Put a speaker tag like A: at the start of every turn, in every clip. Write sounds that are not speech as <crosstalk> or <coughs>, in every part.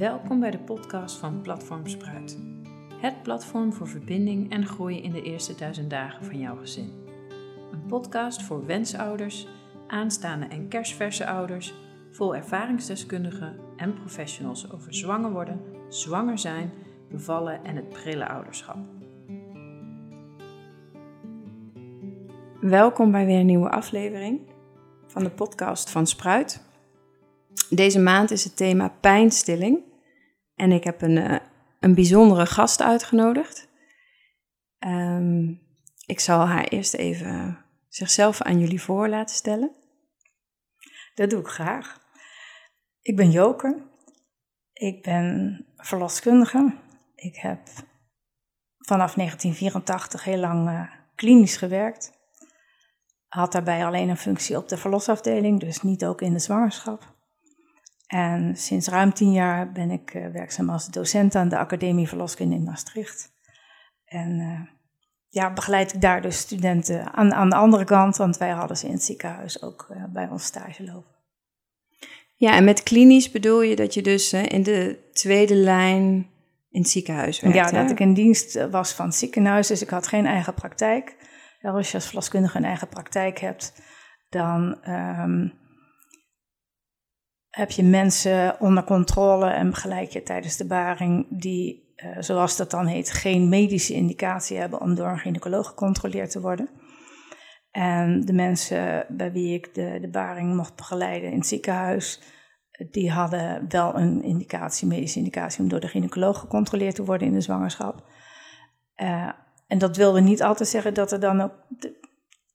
A: Welkom bij de podcast van Platform Spruit. Het platform voor verbinding en groei in de eerste duizend dagen van jouw gezin. Een podcast voor wensouders, aanstaande en kerstverse ouders, vol ervaringsdeskundigen en professionals over zwanger worden, zwanger zijn, bevallen en het prille ouderschap. Welkom bij weer een nieuwe aflevering van de podcast van Spruit. Deze maand is het thema pijnstilling. En ik heb een, uh, een bijzondere gast uitgenodigd. Um, ik zal haar eerst even zichzelf aan jullie voor laten stellen.
B: Dat doe ik graag. Ik ben Joke. Ik ben verloskundige. Ik heb vanaf 1984 heel lang uh, klinisch gewerkt. Had daarbij alleen een functie op de verlosafdeling, dus niet ook in de zwangerschap. En sinds ruim tien jaar ben ik uh, werkzaam als docent aan de Academie Verloskunde in Maastricht. En uh, ja, begeleid ik daar dus studenten aan, aan de andere kant, want wij hadden ze in het ziekenhuis ook uh, bij ons stage lopen.
A: Ja, en met klinisch bedoel je dat je dus in de tweede lijn in het ziekenhuis werkt?
B: Ja, dat ik in dienst was van het ziekenhuis, dus ik had geen eigen praktijk. Als je als verloskundige een eigen praktijk hebt, dan um, heb je mensen onder controle en begeleid je tijdens de baring die, uh, zoals dat dan heet, geen medische indicatie hebben om door een gynaecoloog gecontroleerd te worden. En de mensen bij wie ik de, de baring mocht begeleiden in het ziekenhuis, die hadden wel een indicatie, medische indicatie, om door de gynaecoloog gecontroleerd te worden in de zwangerschap. Uh, en dat wilde niet altijd zeggen dat er dan ook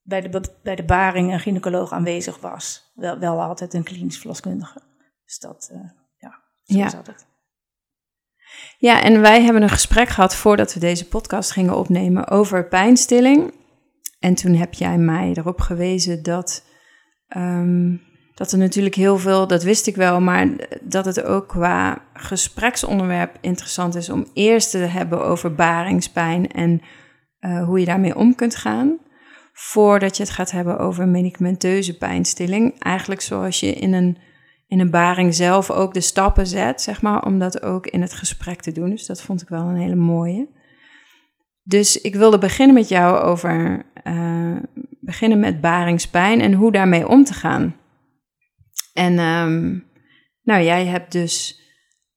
B: bij, de, bij de baring een gynaecoloog aanwezig was. Wel, wel altijd een klinisch verloskundige. Dus dat, uh, ja, zo
A: ja.
B: zat het.
A: Ja, en wij hebben een gesprek gehad voordat we deze podcast gingen opnemen over pijnstilling. En toen heb jij mij erop gewezen dat, um, dat er natuurlijk heel veel, dat wist ik wel, maar dat het ook qua gespreksonderwerp interessant is om eerst te hebben over baringspijn en uh, hoe je daarmee om kunt gaan. Voordat je het gaat hebben over medicamenteuze pijnstilling. Eigenlijk zoals je in een, in een baring zelf ook de stappen zet, zeg maar, om dat ook in het gesprek te doen. Dus dat vond ik wel een hele mooie. Dus ik wilde beginnen met jou over uh, beginnen met baringspijn en hoe daarmee om te gaan. En um, nou, jij hebt dus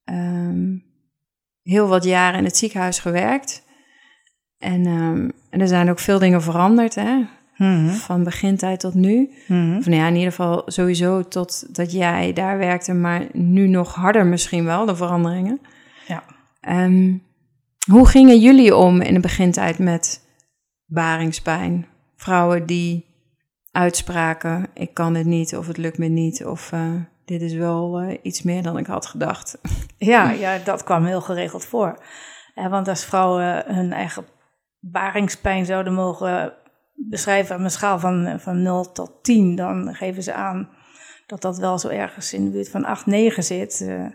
A: um, heel wat jaren in het ziekenhuis gewerkt. En, um, en er zijn ook veel dingen veranderd, hè?
B: -hmm.
A: Van begintijd tot nu.
B: Mm -hmm.
A: Of nou ja, in ieder geval sowieso tot dat jij daar werkte, maar nu nog harder misschien wel, de veranderingen.
B: Ja.
A: Um, hoe gingen jullie om in de begintijd met baringspijn? Vrouwen die uitspraken, ik kan dit niet, of het lukt me niet, of uh, dit is wel uh, iets meer dan ik had gedacht.
B: Ja, ja, dat kwam heel geregeld voor. Want als vrouwen hun eigen baringspijn zouden mogen beschrijven aan een schaal van, van 0 tot 10, dan geven ze aan dat dat wel zo ergens in de buurt van 8, 9 zit. Uh,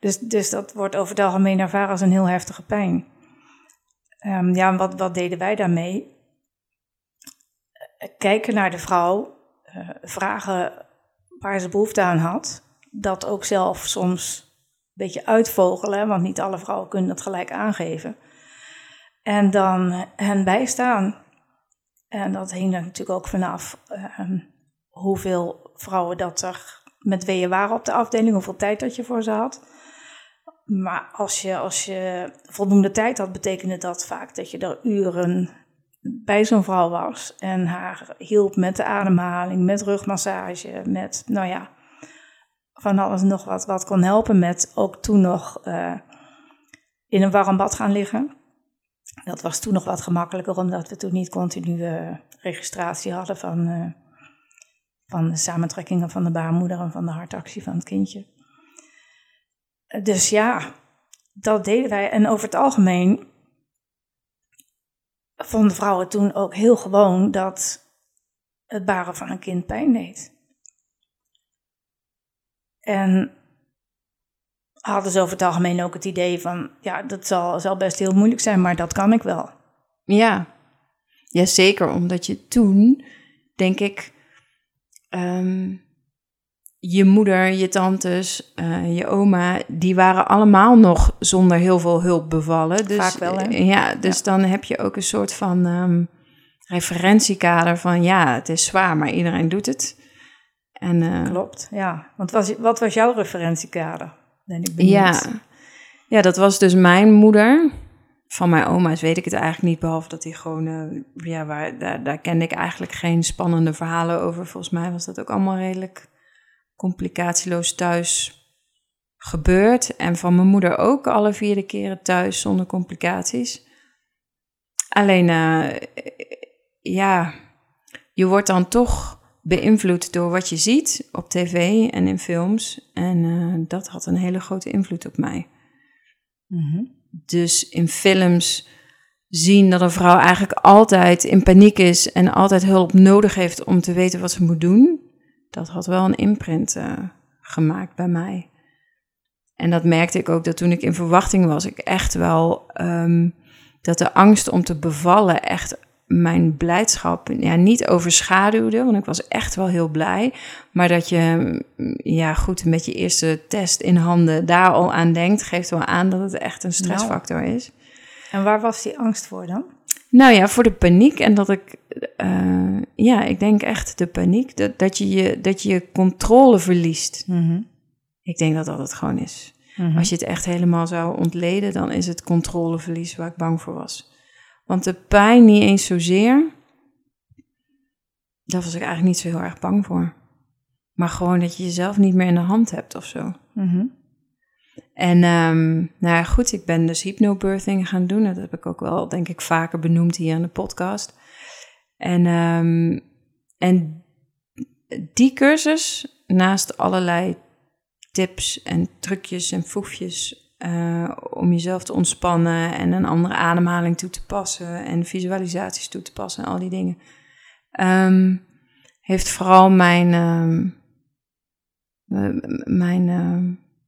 B: dus, dus dat wordt over het algemeen ervaren als een heel heftige pijn. Um, ja, wat, wat deden wij daarmee? Kijken naar de vrouw, uh, vragen waar ze behoefte aan had. Dat ook zelf soms een beetje uitvogelen, want niet alle vrouwen kunnen dat gelijk aangeven. En dan hen bijstaan. En dat hing er natuurlijk ook vanaf um, hoeveel vrouwen dat er met weeën waren op de afdeling, hoeveel tijd dat je voor ze had. Maar als je, als je voldoende tijd had, betekende dat vaak dat je er uren bij zo'n vrouw was. En haar hielp met de ademhaling, met rugmassage, met, nou ja, van alles nog wat, wat kon helpen. Met ook toen nog uh, in een warm bad gaan liggen. Dat was toen nog wat gemakkelijker, omdat we toen niet continu uh, registratie hadden van, uh, van de samentrekkingen van de baarmoeder en van de hartactie van het kindje. Dus ja, dat deden wij. En over het algemeen vonden vrouwen toen ook heel gewoon dat het baren van een kind pijn deed. En hadden ze over het algemeen ook het idee van, ja, dat zal, zal best heel moeilijk zijn, maar dat kan ik wel.
A: Ja, ja zeker, omdat je toen, denk ik, um, je moeder, je tantes, uh, je oma, die waren allemaal nog zonder heel veel hulp bevallen. Dus,
B: Vaak wel, hè?
A: Ja, dus dan heb je ook een soort van um, referentiekader van ja, het is zwaar, maar iedereen doet het.
B: En, uh, Klopt, ja. Want was, wat was jouw referentiekader? Ben ik benieuwd.
A: Ja. ja, dat was dus mijn moeder. Van mijn oma's weet ik het eigenlijk niet, behalve dat hij gewoon, uh, ja, waar, daar, daar kende ik eigenlijk geen spannende verhalen over. Volgens mij was dat ook allemaal redelijk complicatieloos thuis gebeurd. En van mijn moeder ook alle vierde keren thuis zonder complicaties. Alleen, uh, ja, je wordt dan toch beïnvloed door wat je ziet op tv en in films. En uh, dat had een hele grote invloed op mij. Mm -hmm. Dus in films zien dat een vrouw eigenlijk altijd in paniek is en altijd hulp nodig heeft om te weten wat ze moet doen dat had wel een imprint uh, gemaakt bij mij. En dat merkte ik ook dat toen ik in verwachting was, ik echt wel um, dat de angst om te bevallen echt mijn blijdschap ja, niet overschaduwde, want ik was echt wel heel blij. Maar dat je, ja goed, met je eerste test in handen daar al aan denkt, geeft wel aan dat het echt een stressfactor nou. is.
B: En waar was die angst voor dan?
A: Nou ja, voor de paniek en dat ik, uh, ja, ik denk echt de paniek, dat, dat, je, je, dat je je controle verliest. Mm -hmm. Ik denk dat dat het gewoon is. Mm -hmm. Als je het echt helemaal zou ontleden, dan is het controleverlies waar ik bang voor was. Want de pijn niet eens zozeer, daar was ik eigenlijk niet zo heel erg bang voor. Maar gewoon dat je jezelf niet meer in de hand hebt of zo. Mm -hmm. En um, nou ja, goed, ik ben dus hypnobirthing gaan doen. Dat heb ik ook wel, denk ik, vaker benoemd hier in de podcast. En, um, en die cursus, naast allerlei tips en trucjes en foefjes uh, om jezelf te ontspannen en een andere ademhaling toe te passen en visualisaties toe te passen en al die dingen, um, heeft vooral mijn, mijn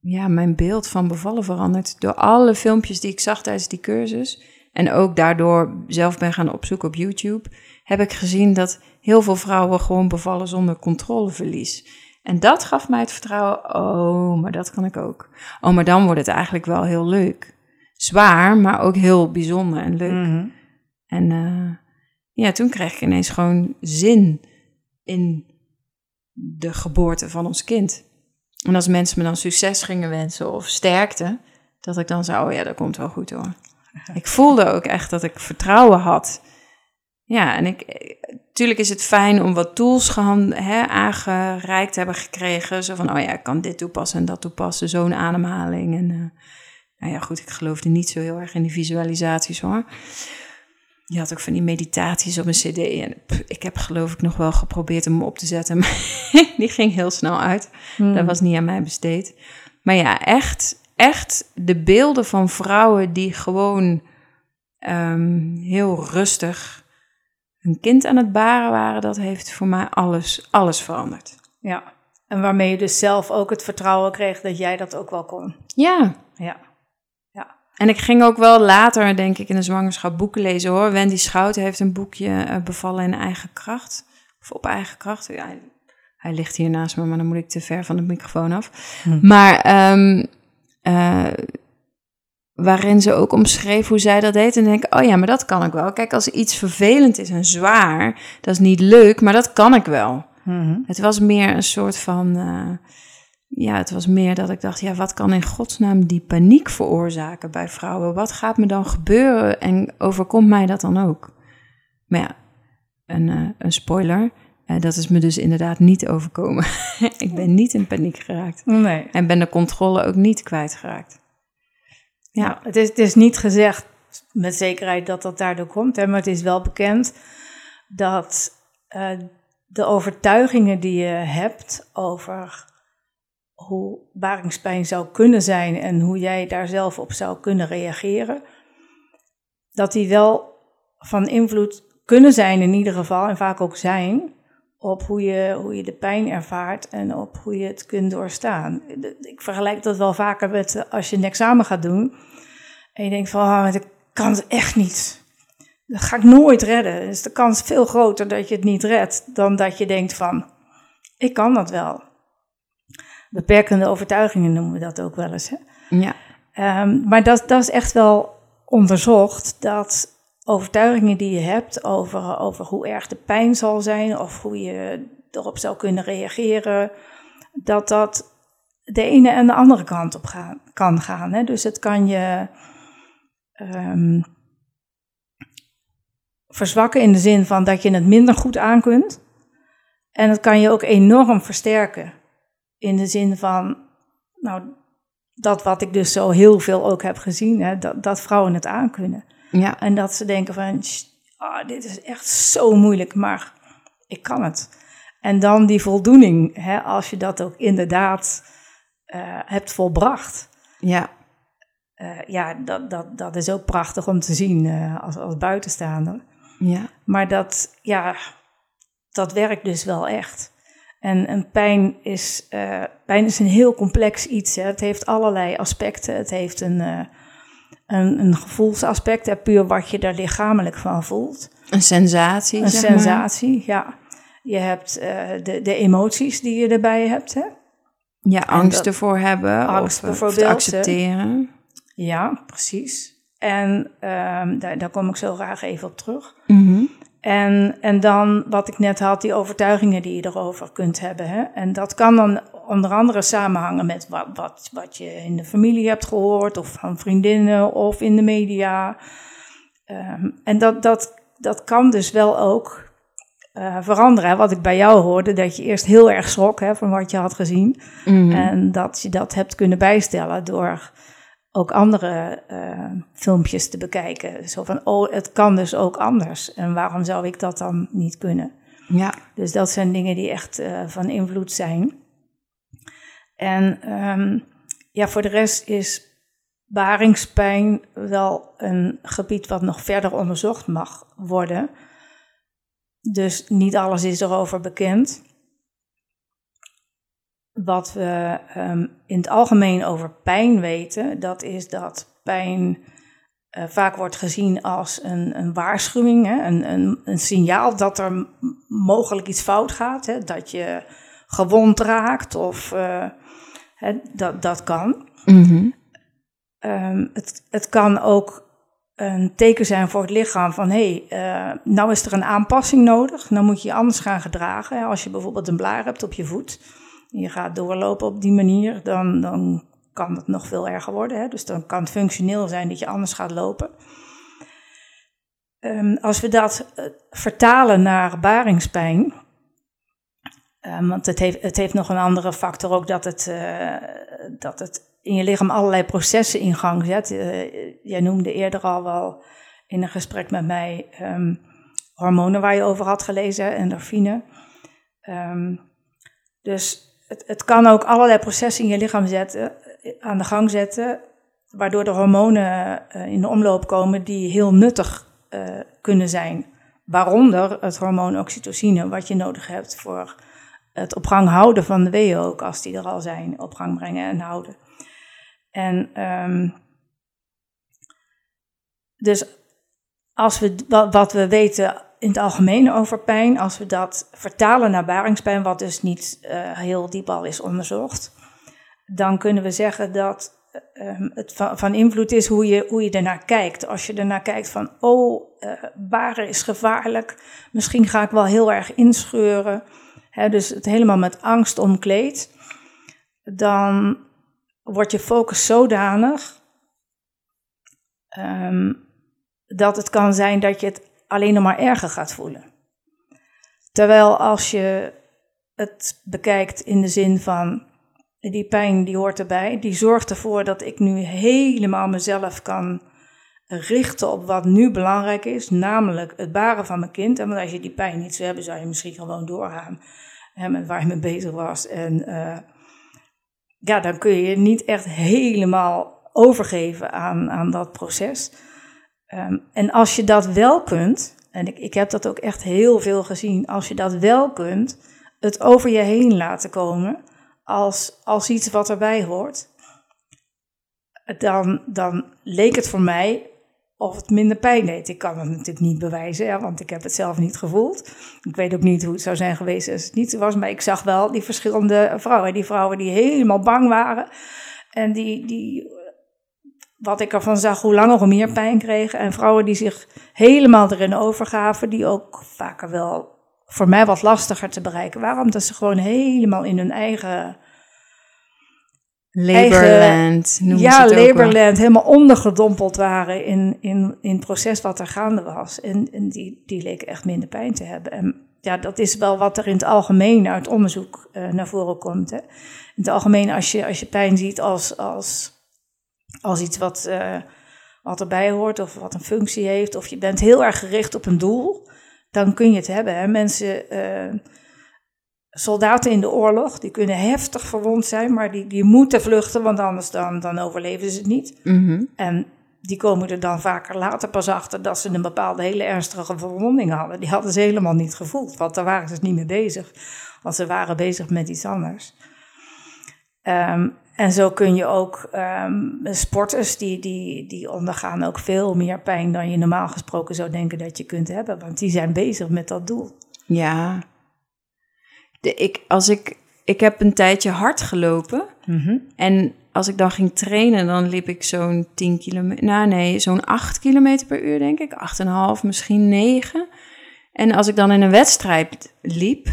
A: ja, mijn beeld van bevallen veranderd. Door alle filmpjes die ik zag tijdens die cursus. En ook daardoor zelf ben gaan opzoeken op YouTube. Heb ik gezien dat heel veel vrouwen gewoon bevallen zonder controleverlies. En dat gaf mij het vertrouwen. Oh, maar dat kan ik ook. Oh, maar dan wordt het eigenlijk wel heel leuk. Zwaar, maar ook heel bijzonder en leuk. Mm -hmm. En uh, ja, toen kreeg ik ineens gewoon zin in de geboorte van ons kind. En als mensen me dan succes gingen wensen of sterkte, dat ik dan zou, oh ja, dat komt wel goed hoor. <laughs> Ik voelde ook echt dat ik vertrouwen had. Ja, en ik, natuurlijk is het fijn om wat tools hè, aangereikt te hebben gekregen. Zo van, oh ja, ik kan dit toepassen en dat toepassen, zo'n ademhaling. En uh, nou ja, goed, ik geloofde niet zo heel erg in die visualisaties hoor. Je had ook van die meditaties op een cd. En ik heb geloof ik nog wel geprobeerd hem op te zetten. <laughs> Maar die ging heel snel uit. Hmm. Dat was niet aan mij besteed. Maar ja, echt, echt de beelden van vrouwen die gewoon um, heel rustig een kind aan het baren waren. Dat heeft voor mij alles, alles veranderd.
B: Ja, en waarmee je dus zelf ook het vertrouwen kreeg dat jij dat ook wel kon.
A: Ja.
B: Ja.
A: En ik ging ook wel later, denk ik, in de zwangerschap boeken lezen hoor. Wendy Schouten heeft een boekje uh, bevallen in eigen kracht. Of op eigen kracht. Ja, hij, hij, ligt hier naast me, maar dan moet ik te ver van de microfoon af. Hm. Maar um, uh, waarin ze ook omschreef hoe zij dat deed. En denk ik, oh ja, maar dat kan ik wel. Kijk, als iets vervelend is en zwaar, dat is niet leuk, maar dat kan ik wel. Hm. Het was meer een soort van... Uh, ja, het was meer dat ik dacht, ja, wat kan in godsnaam die paniek veroorzaken bij vrouwen? Wat gaat me dan gebeuren en overkomt mij dat dan ook? Maar ja, een, uh, een spoiler, uh, dat is me dus inderdaad niet overkomen. <laughs> ik ben niet in paniek geraakt.
B: Nee.
A: En ben de controle ook niet kwijtgeraakt.
B: Ja, het, is, het is niet gezegd met zekerheid dat dat daardoor komt, hè, maar het is wel bekend dat uh, de overtuigingen die je hebt over hoe baringspijn zou kunnen zijn en hoe jij daar zelf op zou kunnen reageren, dat die wel van invloed kunnen zijn in ieder geval, en vaak ook zijn, op hoe je, hoe je de pijn ervaart en op hoe je het kunt doorstaan. Ik vergelijk dat wel vaker met als je een examen gaat doen en je denkt van, oh, ik kan het echt niet. Dat ga ik nooit redden. Dus de kans veel groter dat je het niet redt dan dat je denkt van, ik kan dat wel. beperkende overtuigingen noemen we dat ook wel eens. Hè?
A: Ja.
B: Ehm, maar dat, dat is echt wel onderzocht, dat overtuigingen die je hebt over, over hoe erg de pijn zal zijn of hoe je erop zou kunnen reageren, dat dat de ene en de andere kant op kan gaan. Hè? Dus het kan je ehm, verzwakken in de zin van dat je het minder goed aankunt. En het kan je ook enorm versterken in de zin van, nou, dat wat ik dus zo heel veel ook heb gezien, hè, dat, dat vrouwen het aankunnen.
A: Ja.
B: En dat ze denken van, oh, dit is echt zo moeilijk, maar ik kan het. En dan die voldoening, hè, als je dat ook inderdaad uh, hebt volbracht.
A: Ja.
B: Uh, ja, dat, dat, dat is ook prachtig om te zien uh, als, als buitenstaander.
A: Ja.
B: Maar dat, ja, dat werkt dus wel echt. En, en pijn, is, pijn is een heel complex iets. Hè. Het heeft allerlei aspecten. Het heeft een, een, een gevoelsaspect, hè, puur wat je daar lichamelijk van voelt.
A: Een sensatie,
B: Een
A: zeg
B: sensatie, ja. Je hebt de, de emoties die je erbij hebt, hè.
A: Ja, angst dat, ervoor hebben
B: angst
A: of, of te accepteren.
B: Ja, precies. En um, daar, daar, kom ik zo graag even op terug.
A: Mm -hmm.
B: En, en dan wat ik net had, die overtuigingen die je erover kunt hebben. Hè? En dat kan dan onder andere samenhangen met wat, wat, wat je in de familie hebt gehoord, of van vriendinnen of in de media. Um, en dat, dat, dat kan dus wel ook uh, veranderen. Wat ik bij jou hoorde, dat je eerst heel erg schrok hè, van wat je had gezien.
A: Mm -hmm.
B: En dat je dat hebt kunnen bijstellen door ook andere uh, filmpjes te bekijken. Zo van, oh, het kan dus ook anders. En waarom zou ik dat dan niet kunnen?
A: Ja.
B: Dus dat zijn dingen die echt uh, van invloed zijn. En um, ja, voor de rest is baringspijn wel een gebied wat nog verder onderzocht mag worden. Dus niet alles is erover bekend. Wat we um, in het algemeen over pijn weten, dat is dat pijn uh, vaak wordt gezien als een, een waarschuwing, hè? Een, een, een, signaal dat er mogelijk iets fout gaat, hè? dat je gewond raakt of uh, hè, dat, dat kan.
A: Mm -hmm.
B: um, het, het kan ook een teken zijn voor het lichaam van hé, hey, uh, nou is er een aanpassing nodig. Nou moet je je anders gaan gedragen. Als je bijvoorbeeld een blaar hebt op je voet je gaat doorlopen op die manier, dan, dan kan het nog veel erger worden. Hè? Dus dan kan het functioneel zijn dat je anders gaat lopen. Um, als we dat uh, vertalen naar baringspijn, um, want het heeft, het heeft nog een andere factor ook dat het, uh, dat het in je lichaam allerlei processen in gang zet. Uh, jij noemde eerder al wel in een gesprek met mij um, hormonen waar je over had gelezen, endorfine. Dus het, het, kan ook allerlei processen in je lichaam zetten, aan de gang zetten, waardoor er hormonen uh, in de omloop komen die heel nuttig uh, kunnen zijn. Waaronder het hormoon oxytocine, wat je nodig hebt voor het op gang houden van de weeën ook, als die er al zijn, op gang brengen en houden. En um, dus als we wat we weten in het algemeen over pijn, als we dat vertalen naar baringspijn, wat dus niet uh, heel diep al is onderzocht, dan kunnen we zeggen dat um, het van, invloed is hoe je, hoe je ernaar kijkt. Als je ernaar kijkt van, oh, uh, baren is gevaarlijk, misschien ga ik wel heel erg inscheuren, hè, dus het helemaal met angst omkleed, dan wordt je focus zodanig um, dat het kan zijn dat je het alleen nog maar erger gaat voelen. Terwijl als je het bekijkt in de zin van die pijn die hoort erbij, die zorgt ervoor dat ik nu helemaal mezelf kan richten op wat nu belangrijk is, namelijk het baren van mijn kind. En want als je die pijn niet zou hebben, zou je misschien gewoon doorgaan hè, met waar je mee bezig was. En uh, ja, dan kun je je niet echt helemaal overgeven aan, aan dat proces. Um, en als je dat wel kunt, en ik, ik heb dat ook echt heel veel gezien, als je dat wel kunt, het over je heen laten komen als, als iets wat erbij hoort, dan, dan leek het voor mij of het minder pijn deed. Ik kan het natuurlijk niet bewijzen, ja, want ik heb het zelf niet gevoeld. Ik weet ook niet hoe het zou zijn geweest als het niet zo was. Maar ik zag wel die verschillende vrouwen. Die vrouwen die helemaal bang waren. En die, die wat ik ervan zag, hoe langer hoe meer pijn kregen. En vrouwen die zich helemaal erin overgaven, die ook vaker wel voor mij wat lastiger te bereiken waren. Omdat ze gewoon helemaal in hun eigen
A: Laborland, noem
B: ja, Laborland, helemaal ondergedompeld waren in, in, in het proces wat er gaande was. En, en die, die leken echt minder pijn te hebben. En ja, dat is wel wat er in het algemeen uit onderzoek uh, naar voren komt. Hè. In het algemeen, als je, als je pijn ziet als, als, als iets wat, uh, wat erbij hoort of wat een functie heeft, of je bent heel erg gericht op een doel, dan kun je het hebben. Hè. Mensen. Uh, soldaten in de oorlog, die kunnen heftig verwond zijn, maar die, die moeten vluchten, want anders dan, dan overleven ze het niet.
A: Mhm.
B: En die komen er dan vaker later pas achter dat ze een bepaalde hele ernstige verwonding hadden. Die hadden ze helemaal niet gevoeld, want daar waren ze niet mee bezig. Want ze waren bezig met iets anders. Um, en zo kun je ook um, sporters, die, die, die ondergaan ook veel meer pijn dan je normaal gesproken zou denken dat je kunt hebben. Want die zijn bezig met dat doel.
A: Ja, de, ik, als ik, ik heb een tijdje hard gelopen.
B: Mhm.
A: En als ik dan ging trainen, dan liep ik zo'n 10 kilometer. Nou, nee, zo'n 8 kilometer per uur, denk ik. 8,5, misschien 9. En als ik dan in een wedstrijd liep,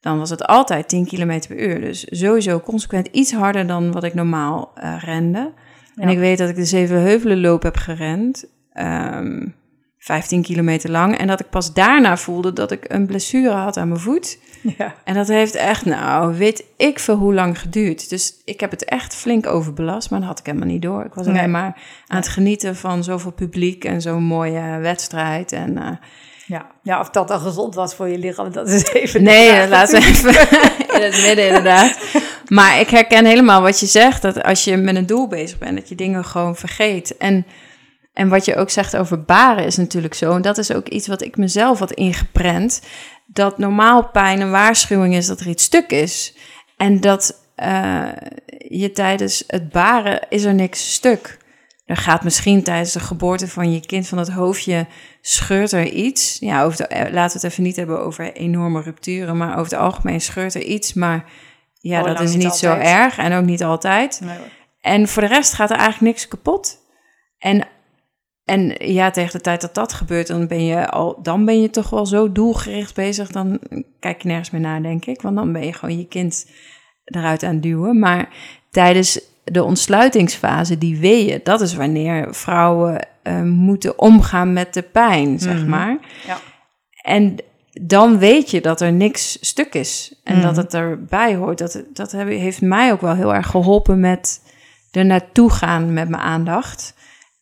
A: dan was het altijd 10 kilometer per uur. Dus sowieso consequent iets harder dan wat ik normaal uh, rende. En ik weet dat ik de Zeven Heuvelen loop heb gerend. Um, 15 kilometer lang. En dat ik pas daarna voelde dat ik een blessure had aan mijn voet.
B: Ja.
A: En dat heeft echt, nou, weet ik veel hoe lang geduurd. Dus ik heb het echt flink overbelast, maar dat had ik helemaal niet door. Ik was
B: Nee.
A: alleen maar aan het genieten van zoveel publiek en zo'n mooie wedstrijd. En, eh,
B: Ja. ja, of dat dan gezond was voor je lichaam, dat is <laughs> even.
A: nee, laat even <laughs> in het midden inderdaad. Maar ik herken helemaal wat je zegt, dat als je met een doel bezig bent, dat je dingen gewoon vergeet. En, en wat je ook zegt over baren is natuurlijk zo, en dat is ook iets wat ik mezelf had ingeprent, dat normaal pijn een waarschuwing is dat er iets stuk is. En dat uh, je tijdens het baren is er niks stuk. Er gaat misschien tijdens de geboorte van je kind van het hoofdje scheurt er iets. Ja, over de, eh, laten we het even niet hebben over enorme rupturen, maar over het algemeen scheurt er iets. Maar ja,
B: Oh,
A: dat is
B: niet
A: niet zo erg en ook niet altijd.
B: Nee.
A: En voor de rest gaat er eigenlijk niks kapot. En, en ja, tegen de tijd dat dat gebeurt, dan ben je al, dan ben je toch wel zo doelgericht bezig. Dan kijk je nergens meer naar, denk ik. Want dan ben je gewoon je kind eruit aan het duwen. Maar tijdens de ontsluitingsfase, die weeën, dat is wanneer vrouwen eh, moeten omgaan met de pijn, zeg
B: Mhm.
A: maar.
B: Ja.
A: En dan weet je dat er niks stuk is en
B: Mhm.
A: dat het erbij hoort. Dat, dat heeft mij ook wel heel erg geholpen met er naartoe gaan met mijn aandacht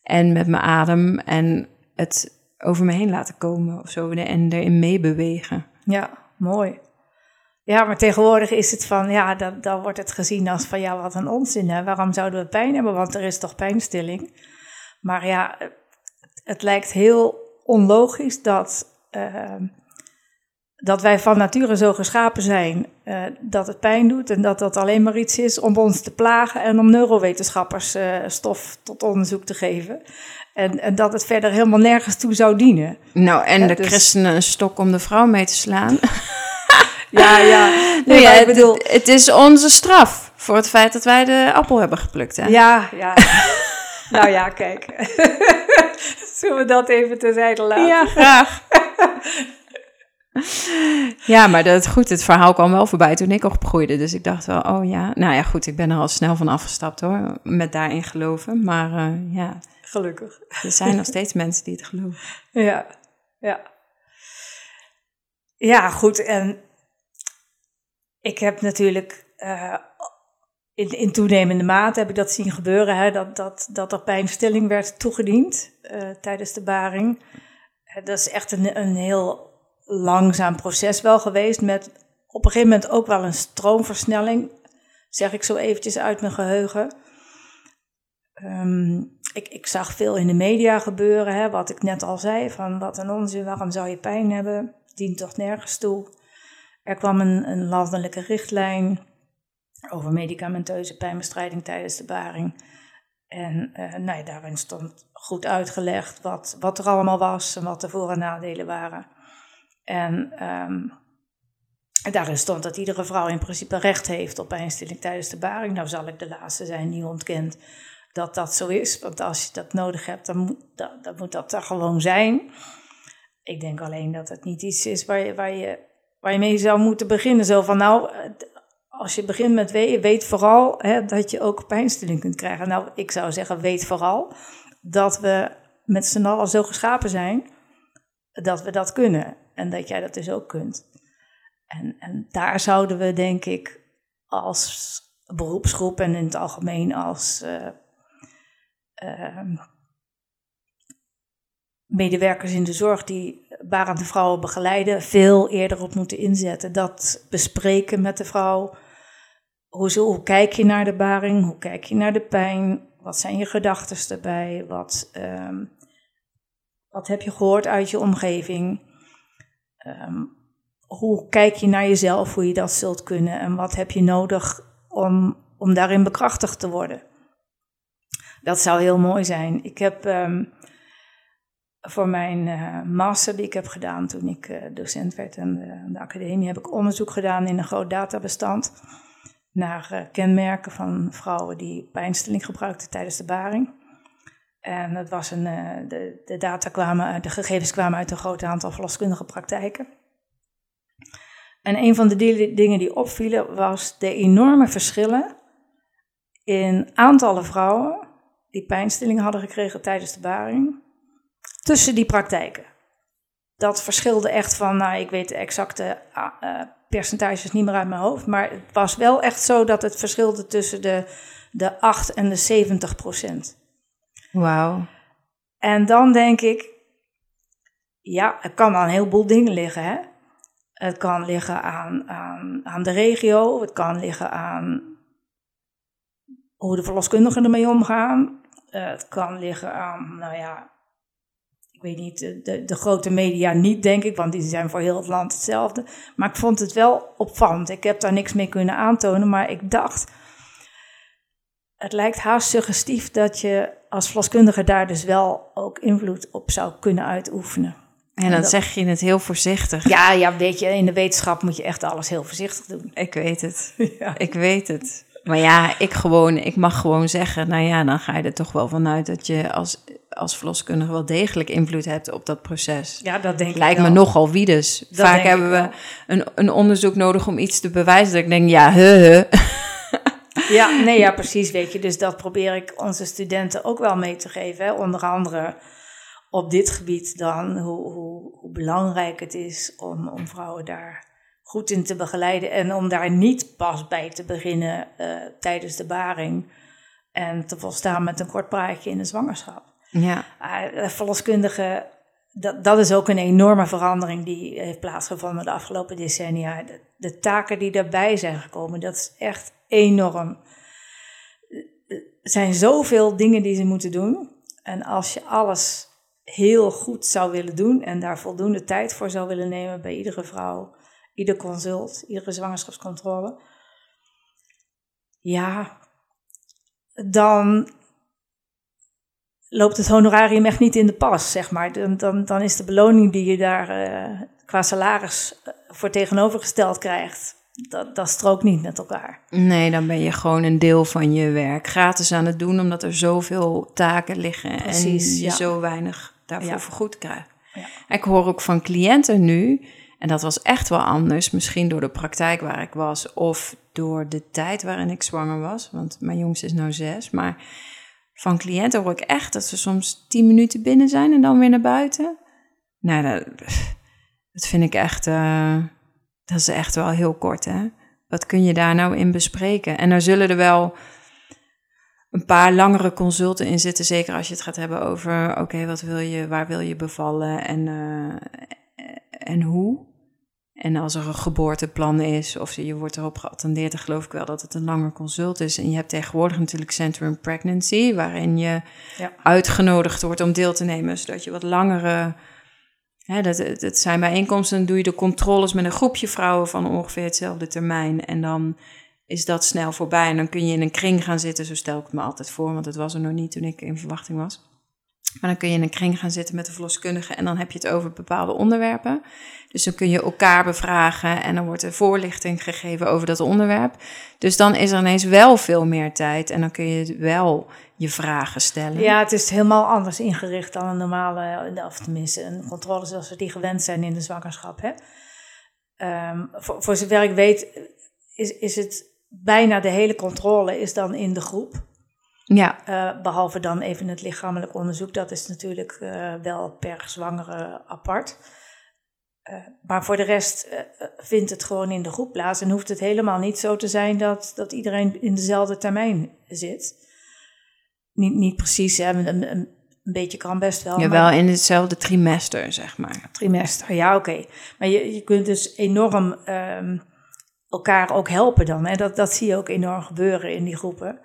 A: en met mijn adem en het over me heen laten komen of zo en erin meebewegen.
B: Ja, mooi. Ja, maar tegenwoordig is het van, ja, dan, dan wordt het gezien als van, ja, wat een onzin, hè? Waarom zouden we pijn hebben? Want er is toch pijnstilling? Maar ja, het, het lijkt heel onlogisch dat, eh, dat wij van nature zo geschapen zijn eh, dat het pijn doet en dat dat alleen maar iets is om ons te plagen en om neurowetenschappers eh, stof tot onderzoek te geven. En, en dat het verder helemaal nergens toe zou dienen.
A: Nou, en de
B: dus-
A: christenen een stok om de vrouw mee te slaan. <laughs>
B: Ja, ja. <laughs>
A: Nee, ja,
B: ik
A: het-
B: bedoel,
A: het, is onze straf voor het feit dat wij de appel hebben geplukt. Hè?
B: Ja, ja. <laughs> nou ja, kijk. <laughs> Zullen we dat even terzijde laten?
A: Ja, graag. ja, maar dat, goed, het verhaal kwam wel voorbij toen ik opgroeide. Dus ik dacht wel, oh ja. Nou ja, goed, ik ben er al snel van afgestapt hoor. Met daarin geloven. Maar eh, ja,
B: Gelukkig.
A: er zijn nog steeds mensen die het geloven.
B: Ja, ja. Ja, goed. En ik heb natuurlijk eh, in, toenemende mate heb ik dat zien gebeuren, hè, dat, dat, dat er pijnstilling werd toegediend eh, tijdens de baring. Eh, dat is echt een, een heel langzaam proces wel geweest, met op een gegeven moment ook wel een stroomversnelling, zeg ik zo eventjes uit mijn geheugen. Ehm, ik, ik zag veel in de media gebeuren, hè, wat ik net al zei, van wat een onzin, waarom zou je pijn hebben, dient toch nergens toe. Er kwam een, een landelijke richtlijn over medicamenteuze pijnbestrijding tijdens de baring. En uh, nou ja, daarin stond goed uitgelegd wat, wat er allemaal was en wat de voor- en nadelen waren. En um, daarin stond dat iedere vrouw in principe recht heeft op pijnstilling tijdens de baring. Nou zal ik de laatste zijn die ontkent dat dat zo is. Want als je dat nodig hebt, dan moet moet dat er gewoon zijn. Ik denk alleen dat het niet iets is waar je, waar je, waar je mee zou moeten beginnen. Zo van nou, als je begint met weeën, weet vooral hè, dat je ook pijnstilling kunt krijgen. Nou, ik zou zeggen, weet vooral dat we met z'n allen zo geschapen zijn dat we dat kunnen. En dat jij dat dus ook kunt. En, en daar zouden we, denk ik, als beroepsgroep en in het algemeen als uh, uh, medewerkers in de zorg die barende vrouwen begeleiden, veel eerder op moeten inzetten. Dat bespreken met de vrouw. Hoe, zo, hoe kijk je naar de baring? Hoe kijk je naar de pijn? Wat zijn je gedachten erbij? Wat, um, wat heb je gehoord uit je omgeving? Um, hoe kijk je naar jezelf, hoe je dat zult kunnen? En wat heb je nodig om, om daarin bekrachtigd te worden? Dat zou heel mooi zijn. Ik heb um, voor mijn uh, master die ik heb gedaan toen ik uh, docent werd aan de, aan de, academie, heb ik onderzoek gedaan in een groot databestand naar uh, kenmerken van vrouwen die pijnstilling gebruikten tijdens de baring. En dat was een, de, de, data kwamen, de gegevens kwamen uit een groot aantal verloskundige praktijken. En een van de dingen die opvielen was de enorme verschillen in aantallen vrouwen die pijnstilling hadden gekregen tijdens de baring tussen die praktijken. Dat verschilde echt van, nou, ik weet de exacte uh, percentages niet meer uit mijn hoofd, maar het was wel echt zo dat het verschilde tussen de, de 8 en de 70 procent.
A: Wauw.
B: En dan denk ik, ja, het kan aan een heleboel dingen liggen, hè. Het kan liggen aan, aan, aan de regio, het kan liggen aan hoe de verloskundigen ermee omgaan. Uh, het kan liggen aan, nou ja, ik weet niet, de, de, grote media niet, denk ik, want die zijn voor heel het land hetzelfde. Maar ik vond het wel opvallend. Ik heb daar niks mee kunnen aantonen, maar ik dacht, het lijkt haast suggestief dat je als verloskundige daar dus wel ook invloed op zou kunnen uitoefenen.
A: En dan zeg je het heel voorzichtig.
B: Ja, ja, weet je, in de wetenschap moet je echt alles heel voorzichtig doen.
A: Ik weet het. <laughs> Ja. Ik weet het. Maar ja, ik gewoon, ik mag gewoon zeggen, nou ja, dan ga je er toch wel vanuit dat je als, als verloskundige wel degelijk invloed hebt op dat proces.
B: Ja, dat denk
A: Lijkt
B: ik
A: me nogal wie dus. Vaak hebben we een, een onderzoek nodig om iets te bewijzen dat ik denk, ja, he, <laughs>
B: Ja, nee, ja, precies, weet je. Dus dat probeer ik onze studenten ook wel mee te geven. Hè. Onder andere op dit gebied dan, hoe, hoe, hoe belangrijk het is om, om vrouwen daar goed in te begeleiden en om daar niet pas bij te beginnen uh, tijdens de baring en te volstaan met een kort praatje in de zwangerschap.
A: Ja.
B: Uh, verloskundigen, dat, dat is ook een enorme verandering die heeft plaatsgevonden de afgelopen decennia. De, de taken die daarbij zijn gekomen, dat is echt enorm. Er zijn zoveel dingen die ze moeten doen. En als je alles heel goed zou willen doen en daar voldoende tijd voor zou willen nemen bij iedere vrouw, ieder consult, iedere zwangerschapscontrole. Ja, dan loopt het honorarium echt niet in de pas, zeg maar. Dan, dan, dan is de beloning die je daar uh, qua salaris eh, voor tegenovergesteld krijgt, dat, dat strookt niet met elkaar.
A: Nee, dan ben je gewoon een deel van je werk gratis aan het doen, omdat er zoveel taken liggen Precies, en je ja. zo weinig daarvoor ja. vergoed krijgt. Ja. Ik hoor ook van cliënten nu en dat was echt wel anders, misschien door de praktijk waar ik was of door de tijd waarin ik zwanger was. Want mijn jongste is nou zes. Maar van cliënten hoor ik echt dat ze soms tien minuten binnen zijn en dan weer naar buiten. Nou, dat, <laughs> dat vind ik echt, uh, dat is echt wel heel kort, hè. Wat kun je daar nou in bespreken? En er zullen er wel een paar langere consulten in zitten, zeker als je het gaat hebben over, oké, wat wil je, waar wil je bevallen en, uh, en hoe? En als er een geboorteplan is, of je wordt erop geattendeerd, dan geloof ik wel dat het een langer consult is. En je hebt tegenwoordig natuurlijk Center Pregnancy, waarin je ja. uitgenodigd wordt om deel te nemen, zodat je wat langere. Hè, dat, dat zijn bijeenkomsten, dan doe je de controles met een groepje vrouwen van ongeveer hetzelfde termijn. En dan is dat snel voorbij. En dan kun je in een kring gaan zitten, zo stel ik het me altijd voor, want het was er nog niet toen ik in verwachting was. Maar dan kun je in een kring gaan zitten met de verloskundige en dan heb je het over bepaalde onderwerpen. Dus dan kun je elkaar bevragen en dan wordt er voorlichting gegeven over dat onderwerp. Dus dan is er ineens wel veel meer tijd en dan kun je wel je vragen stellen.
B: Ja, het is helemaal anders ingericht dan een normale, of tenminste een controle zoals we die gewend zijn in de zwangerschap. Hè? Ehm, voor, voor zover ik weet is, is het bijna de hele controle is dan in de groep.
A: Ja.
B: Uh, behalve dan even het lichamelijk onderzoek, dat is natuurlijk uh, wel per zwangere apart. Uh, maar voor de rest vindt het gewoon in de groep plaats en hoeft het helemaal niet zo te zijn dat, dat iedereen in dezelfde termijn zit. Niet, niet precies, hè, een, een, een beetje kan best wel.
A: Ja, maar... wel in hetzelfde trimester, zeg maar.
B: Trimester, ja, oké. Maar je, je kunt dus enorm um, elkaar ook helpen dan. Hè? Dat, dat zie je ook enorm gebeuren in die groepen.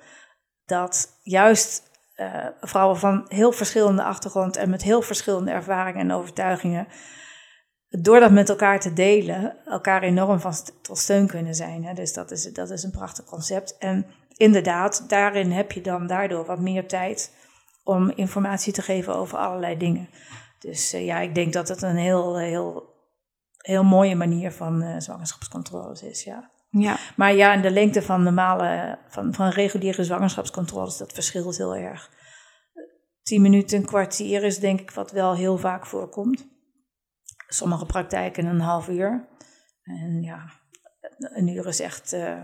B: Dat juist uh, vrouwen van heel verschillende achtergrond en met heel verschillende ervaringen en overtuigingen, door dat met elkaar te delen, elkaar enorm van tot steun kunnen zijn. Hè? Dus dat is, dat is een prachtig concept. En inderdaad, daarin heb je dan daardoor wat meer tijd om informatie te geven over allerlei dingen. Dus uh, ja, ik denk dat het een heel, heel heel mooie manier van uh, zwangerschapscontroles is, ja.
A: Ja.
B: Maar ja, en de lengte van normale, van, van reguliere zwangerschapscontroles, dat verschilt heel erg. Tien minuten, een kwartier is denk ik wat wel heel vaak voorkomt. Sommige praktijken een half uur. En ja, een uur is echt uh,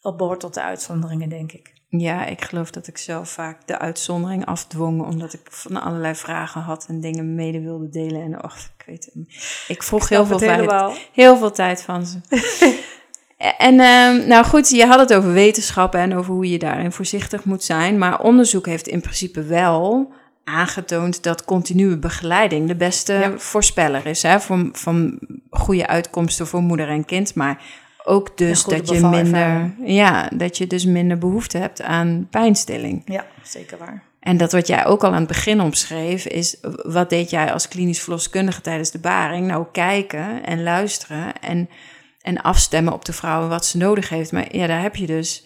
B: op behoort tot de uitzonderingen, denk ik.
A: Ja, ik geloof dat ik zelf vaak de uitzondering afdwong, omdat ik van allerlei vragen had en dingen mede wilde delen. En och, ik weet het niet. Ik vroeg heel veel, tijd, heel veel tijd van ze. <laughs> en uh, nou goed, je had het over wetenschappen en over hoe je daarin voorzichtig moet zijn. Maar onderzoek heeft in principe wel aangetoond dat continue begeleiding de beste voorspeller is hè, van, van goede uitkomsten voor moeder en kind. Maar ook dus dat je minder, ja, dat je dus minder behoefte hebt aan pijnstilling.
B: Ja, zeker waar.
A: En dat wat jij ook al aan het begin omschreef, is wat deed jij als klinisch verloskundige tijdens de baring? Nou, kijken en luisteren en, en afstemmen op de vrouw wat ze nodig heeft. Maar ja, daar heb je dus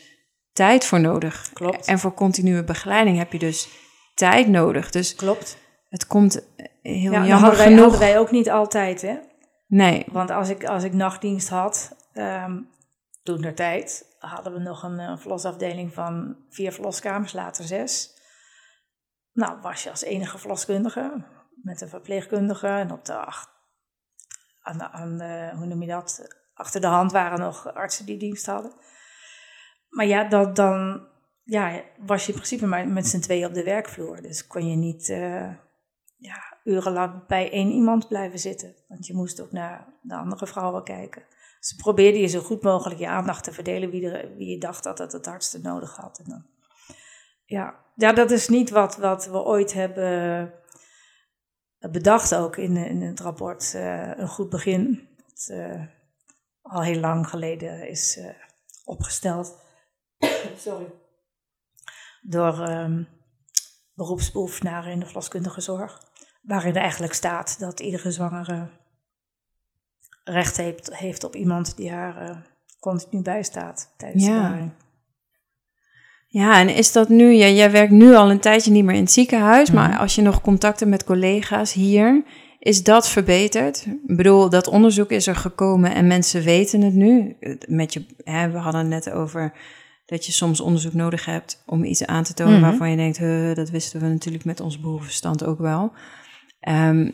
A: tijd voor nodig.
B: Klopt.
A: En voor continue begeleiding heb je dus tijd nodig. Dus
B: Klopt.
A: Het komt heel
B: ja,
A: jammer
B: hadden wij,
A: genoeg.
B: hadden wij ook niet altijd, hè?
A: Nee.
B: Want als ik, als ik nachtdienst had, um, toen der tijd, hadden we nog een, een verlosafdeling van vier verloskamers, later zes. Nou, was je als enige verloskundige met een verpleegkundige en op de acht, aan hoe noem je dat, achter de hand waren nog artsen die dienst hadden. Maar ja, dat, dan ja, was je in principe maar met z'n tweeën op de werkvloer. Dus kon je niet uh, ja, urenlang bij één iemand blijven zitten. Want je moest ook naar de andere vrouwen kijken. Dus probeerde je zo goed mogelijk je aandacht te verdelen wie, er, wie je dacht dat het het hardste nodig had. En dan, ja. ja, dat is niet wat, wat we ooit hebben bedacht ook in, in het rapport. Uh, een goed begin. Dat uh, al heel lang geleden is uh, opgesteld. <coughs> Sorry. Door um, beroepsbeoefenaren in de verloskundige zorg. Waarin eigenlijk staat dat iedere zwangere recht heeft, heeft op iemand die haar uh, continu bijstaat tijdens
A: Ja.
B: de.
A: Ja, en is dat nu, ja, jij werkt nu al een tijdje niet meer in het ziekenhuis,
B: Mhm.
A: maar als je nog contacten met collega's hier, is dat verbeterd? Ik bedoel, dat onderzoek is er gekomen en mensen weten het nu. Met je, hè, we hadden het net over dat je soms onderzoek nodig hebt om iets aan te tonen
B: Mhm.
A: waarvan je denkt, "Huh, dat wisten we natuurlijk met ons boerenverstand ook wel. Ehm,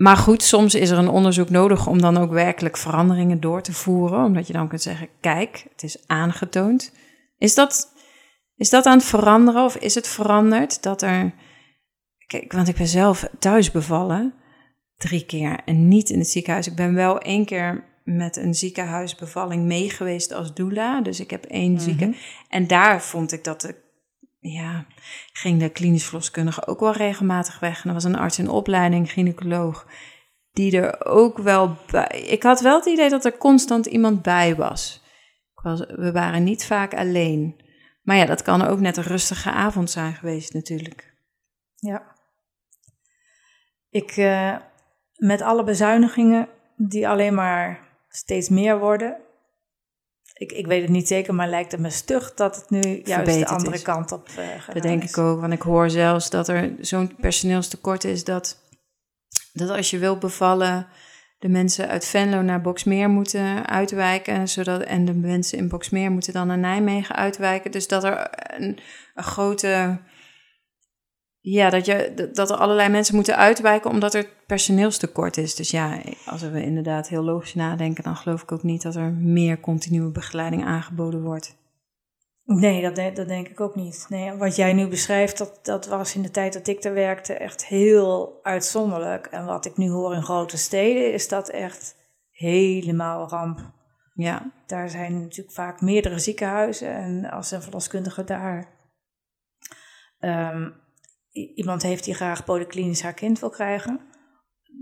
A: maar goed, soms is er een onderzoek nodig om dan ook werkelijk veranderingen door te voeren, omdat je dan kunt zeggen, kijk, het is aangetoond. Is dat, is dat aan het veranderen of is het veranderd dat er... Kijk, want ik ben zelf thuis bevallen, drie keer, en niet in het ziekenhuis. Ik ben wel één keer met een ziekenhuisbevalling meegeweest als doula. Dus ik heb één
B: Mhm.
A: zieke... En daar vond ik dat de... Ja, ging de klinisch verloskundige ook wel regelmatig weg. En er was een arts in opleiding, gynaecoloog, die er ook wel bij... Ik had wel het idee dat er constant iemand bij was. We waren niet vaak alleen. Maar ja, dat kan ook net een rustige avond zijn geweest natuurlijk.
B: Ja. Ik, eh, met alle bezuinigingen die alleen maar steeds meer worden, ik, ik weet het niet zeker, maar lijkt het me stug dat het nu juist de andere
A: is.
B: kant op uh,
A: Dat denk ik ook, want ik hoor zelfs dat er zo'n personeelstekort is dat, dat als je wilt bevallen, de mensen uit Venlo naar Boksmeer moeten uitwijken, zodat, en de mensen in Boksmeer moeten dan naar Nijmegen uitwijken. Dus dat er een, een grote, ja, dat, je, dat er allerlei mensen moeten uitwijken omdat er personeelstekort is. Dus ja, als we inderdaad heel logisch nadenken, dan geloof ik ook niet dat er meer continue begeleiding aangeboden wordt.
B: Nee, dat, de, dat denk ik ook niet. Nee, wat jij nu beschrijft, dat, dat was in de tijd dat ik daar werkte echt heel uitzonderlijk. En wat ik nu hoor in grote steden, is dat echt helemaal ramp.
A: Ja.
B: Daar zijn natuurlijk vaak meerdere ziekenhuizen. En als een verloskundige daar um, iemand heeft die graag polyklinisch haar kind wil krijgen,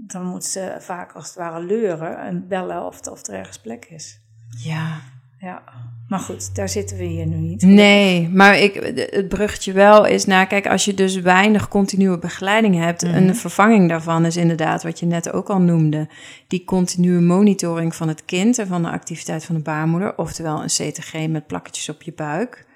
B: dan moet ze vaak als het ware leuren en bellen of, of er ergens plek is.
A: Ja.
B: Ja, maar goed, daar zitten we hier nu niet.
A: Nee, maar ik, het bruggetje wel is, nou kijk, als je dus weinig continue begeleiding hebt,
B: Mhm.
A: een vervanging daarvan is inderdaad wat je net ook al noemde, die continue monitoring van het kind en van de activiteit van de baarmoeder, oftewel een CTG met plakketjes op je buik.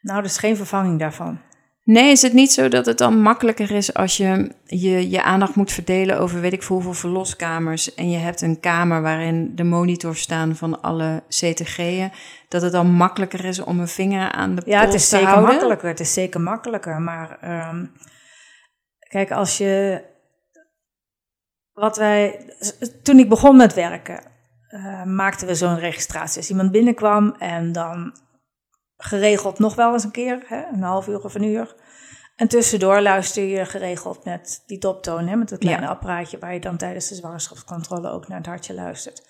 B: Nou, er is geen vervanging daarvan.
A: Nee, is het niet zo dat het dan makkelijker is als je je, je aandacht moet verdelen over weet ik veel hoeveel verloskamers en je hebt een kamer waarin de monitors staan van alle CTG'en, dat het dan makkelijker is om een vinger aan de
B: Ja, het
A: pols
B: is
A: te
B: zeker
A: houden?
B: makkelijker. Het is zeker makkelijker. Maar ehm, kijk, als je. Wat wij. Toen ik begon met werken, eh, maakten we zo'n registratie. Als iemand binnenkwam en dan geregeld nog wel eens een keer, hè, een half uur of een uur. En tussendoor luister je geregeld met die doptoon, hè, met dat kleine
A: Ja.
B: apparaatje waar je dan tijdens de zwangerschapscontrole ook naar het hartje luistert.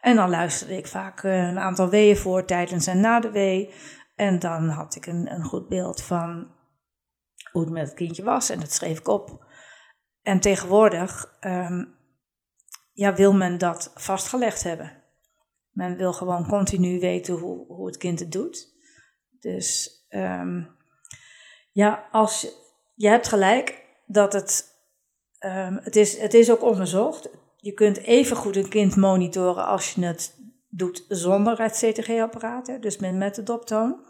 B: En dan luisterde ik vaak eh, een aantal weeën voor, tijdens en na de wee. En dan had ik een, een goed beeld van hoe het met het kindje was en dat schreef ik op. En tegenwoordig ehm, ja, wil men dat vastgelegd hebben. Men wil gewoon continu weten hoe, hoe het kind het doet. Dus ehm, ja, als je, je hebt gelijk dat het, ehm, het, is, het is ook onderzocht. Je kunt even goed een kind monitoren als je het doet zonder het CTG-apparaat, dus met, met de doptoon.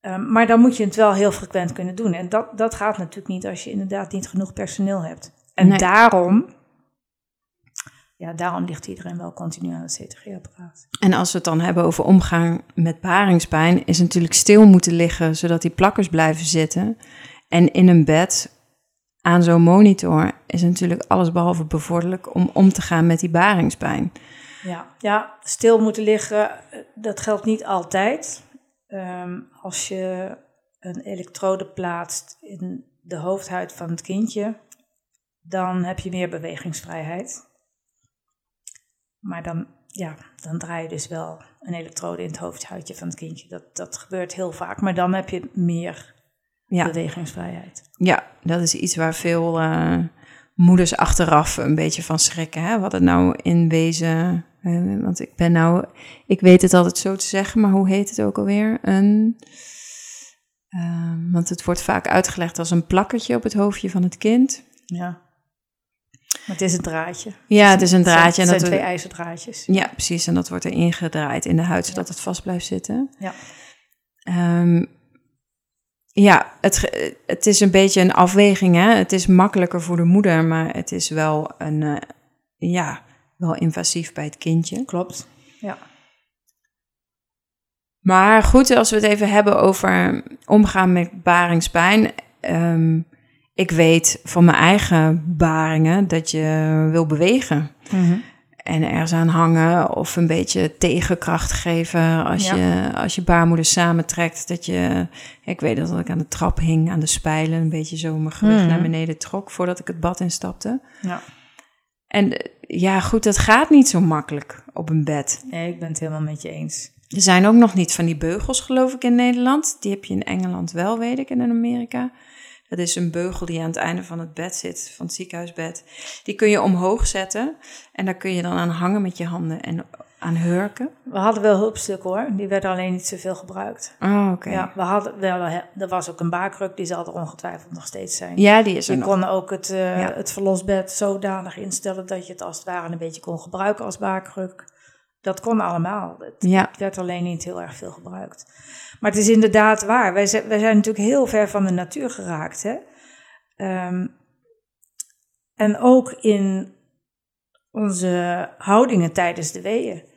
B: Um, maar dan moet je het wel heel frequent kunnen doen. En dat, dat gaat natuurlijk niet als je inderdaad niet genoeg personeel hebt. En
A: Nee.
B: daarom, ja, daarom ligt iedereen wel continu aan het CTG-apparaat.
A: En als we het dan hebben over omgaan met baringspijn, is natuurlijk stil moeten liggen zodat die plakkers blijven zitten. En in een bed aan zo'n monitor is natuurlijk alles behalve bevorderlijk om om te gaan met die baringspijn.
B: Ja, ja stil moeten liggen, eh, dat geldt niet altijd. Um, als je een elektrode plaatst in de hoofdhuid van het kindje, dan heb je meer bewegingsvrijheid. Maar dan, ja, dan draai je dus wel een elektrode in het hoofdhuidje van het kindje. Dat, dat gebeurt heel vaak, maar dan heb je meer
A: Ja,
B: bewegingsvrijheid.
A: ja dat is iets waar veel eh, moeders achteraf een beetje van schrikken. Hè? Wat het nou in wezen. want ik ben nou. Ik weet het altijd zo te zeggen, maar hoe heet het ook alweer? Een. eh, want het wordt vaak uitgelegd als een plakkertje op het hoofdje van het kind.
B: Ja. Maar het is een draadje.
A: Ja, het is een
B: Het zijn-
A: draadje.
B: Het
A: En
B: zijn
A: dat
B: twee
A: wordt-
B: ijzerdraadjes.
A: ja, precies. En dat wordt er ingedraaid in de huid, zodat het vast blijft zitten.
B: Ja.
A: Ehm, ja, het, het is een beetje een afweging. Hè? Het is makkelijker voor de moeder, maar het is wel, een, eh, ja, wel invasief bij het kindje.
B: Klopt. Ja.
A: Maar goed, als we het even hebben over omgaan met baringspijn. ehm, ik weet van mijn eigen baringen dat je wil bewegen.
B: Mhm.
A: En ergens aan hangen of een beetje tegenkracht geven als,
B: Ja.
A: je, als je baarmoeder samentrekt. Dat je, ik weet dat ik aan de trap hing, aan de spijlen, een beetje zo mijn gewicht
B: Mhm.
A: naar beneden trok voordat ik het bad instapte.
B: Ja.
A: En eh, ja, goed, dat gaat niet zo makkelijk op een bed.
B: Nee, ik ben het helemaal met je eens.
A: Er zijn ook nog niet van die beugels, geloof ik, in Nederland. Die heb je in Engeland wel, weet ik, en in Amerika. Dat is een beugel die aan het einde van het bed zit, van het ziekenhuisbed. Die kun je omhoog zetten en daar kun je dan aan hangen met je handen en aan hurken.
B: We hadden wel hulpstukken hoor, die werden alleen niet zoveel gebruikt.
A: Oh, oké.
B: Ja, we hadden wel, er was ook een baarkruk, die zal er ongetwijfeld nog steeds zijn.
A: Ja, die is er
B: Je
A: nog.
B: kon ook het,
A: Ja.
B: het verlosbed zodanig instellen dat je het als het ware een beetje kon gebruiken als baarkruk. Dat kon allemaal. Het
A: Ja,
B: werd alleen niet heel erg veel gebruikt. Maar het is inderdaad waar. Wij zijn, wij zijn natuurlijk heel ver van de natuur geraakt. Hè? Ehm, en ook in onze houdingen tijdens de weeën.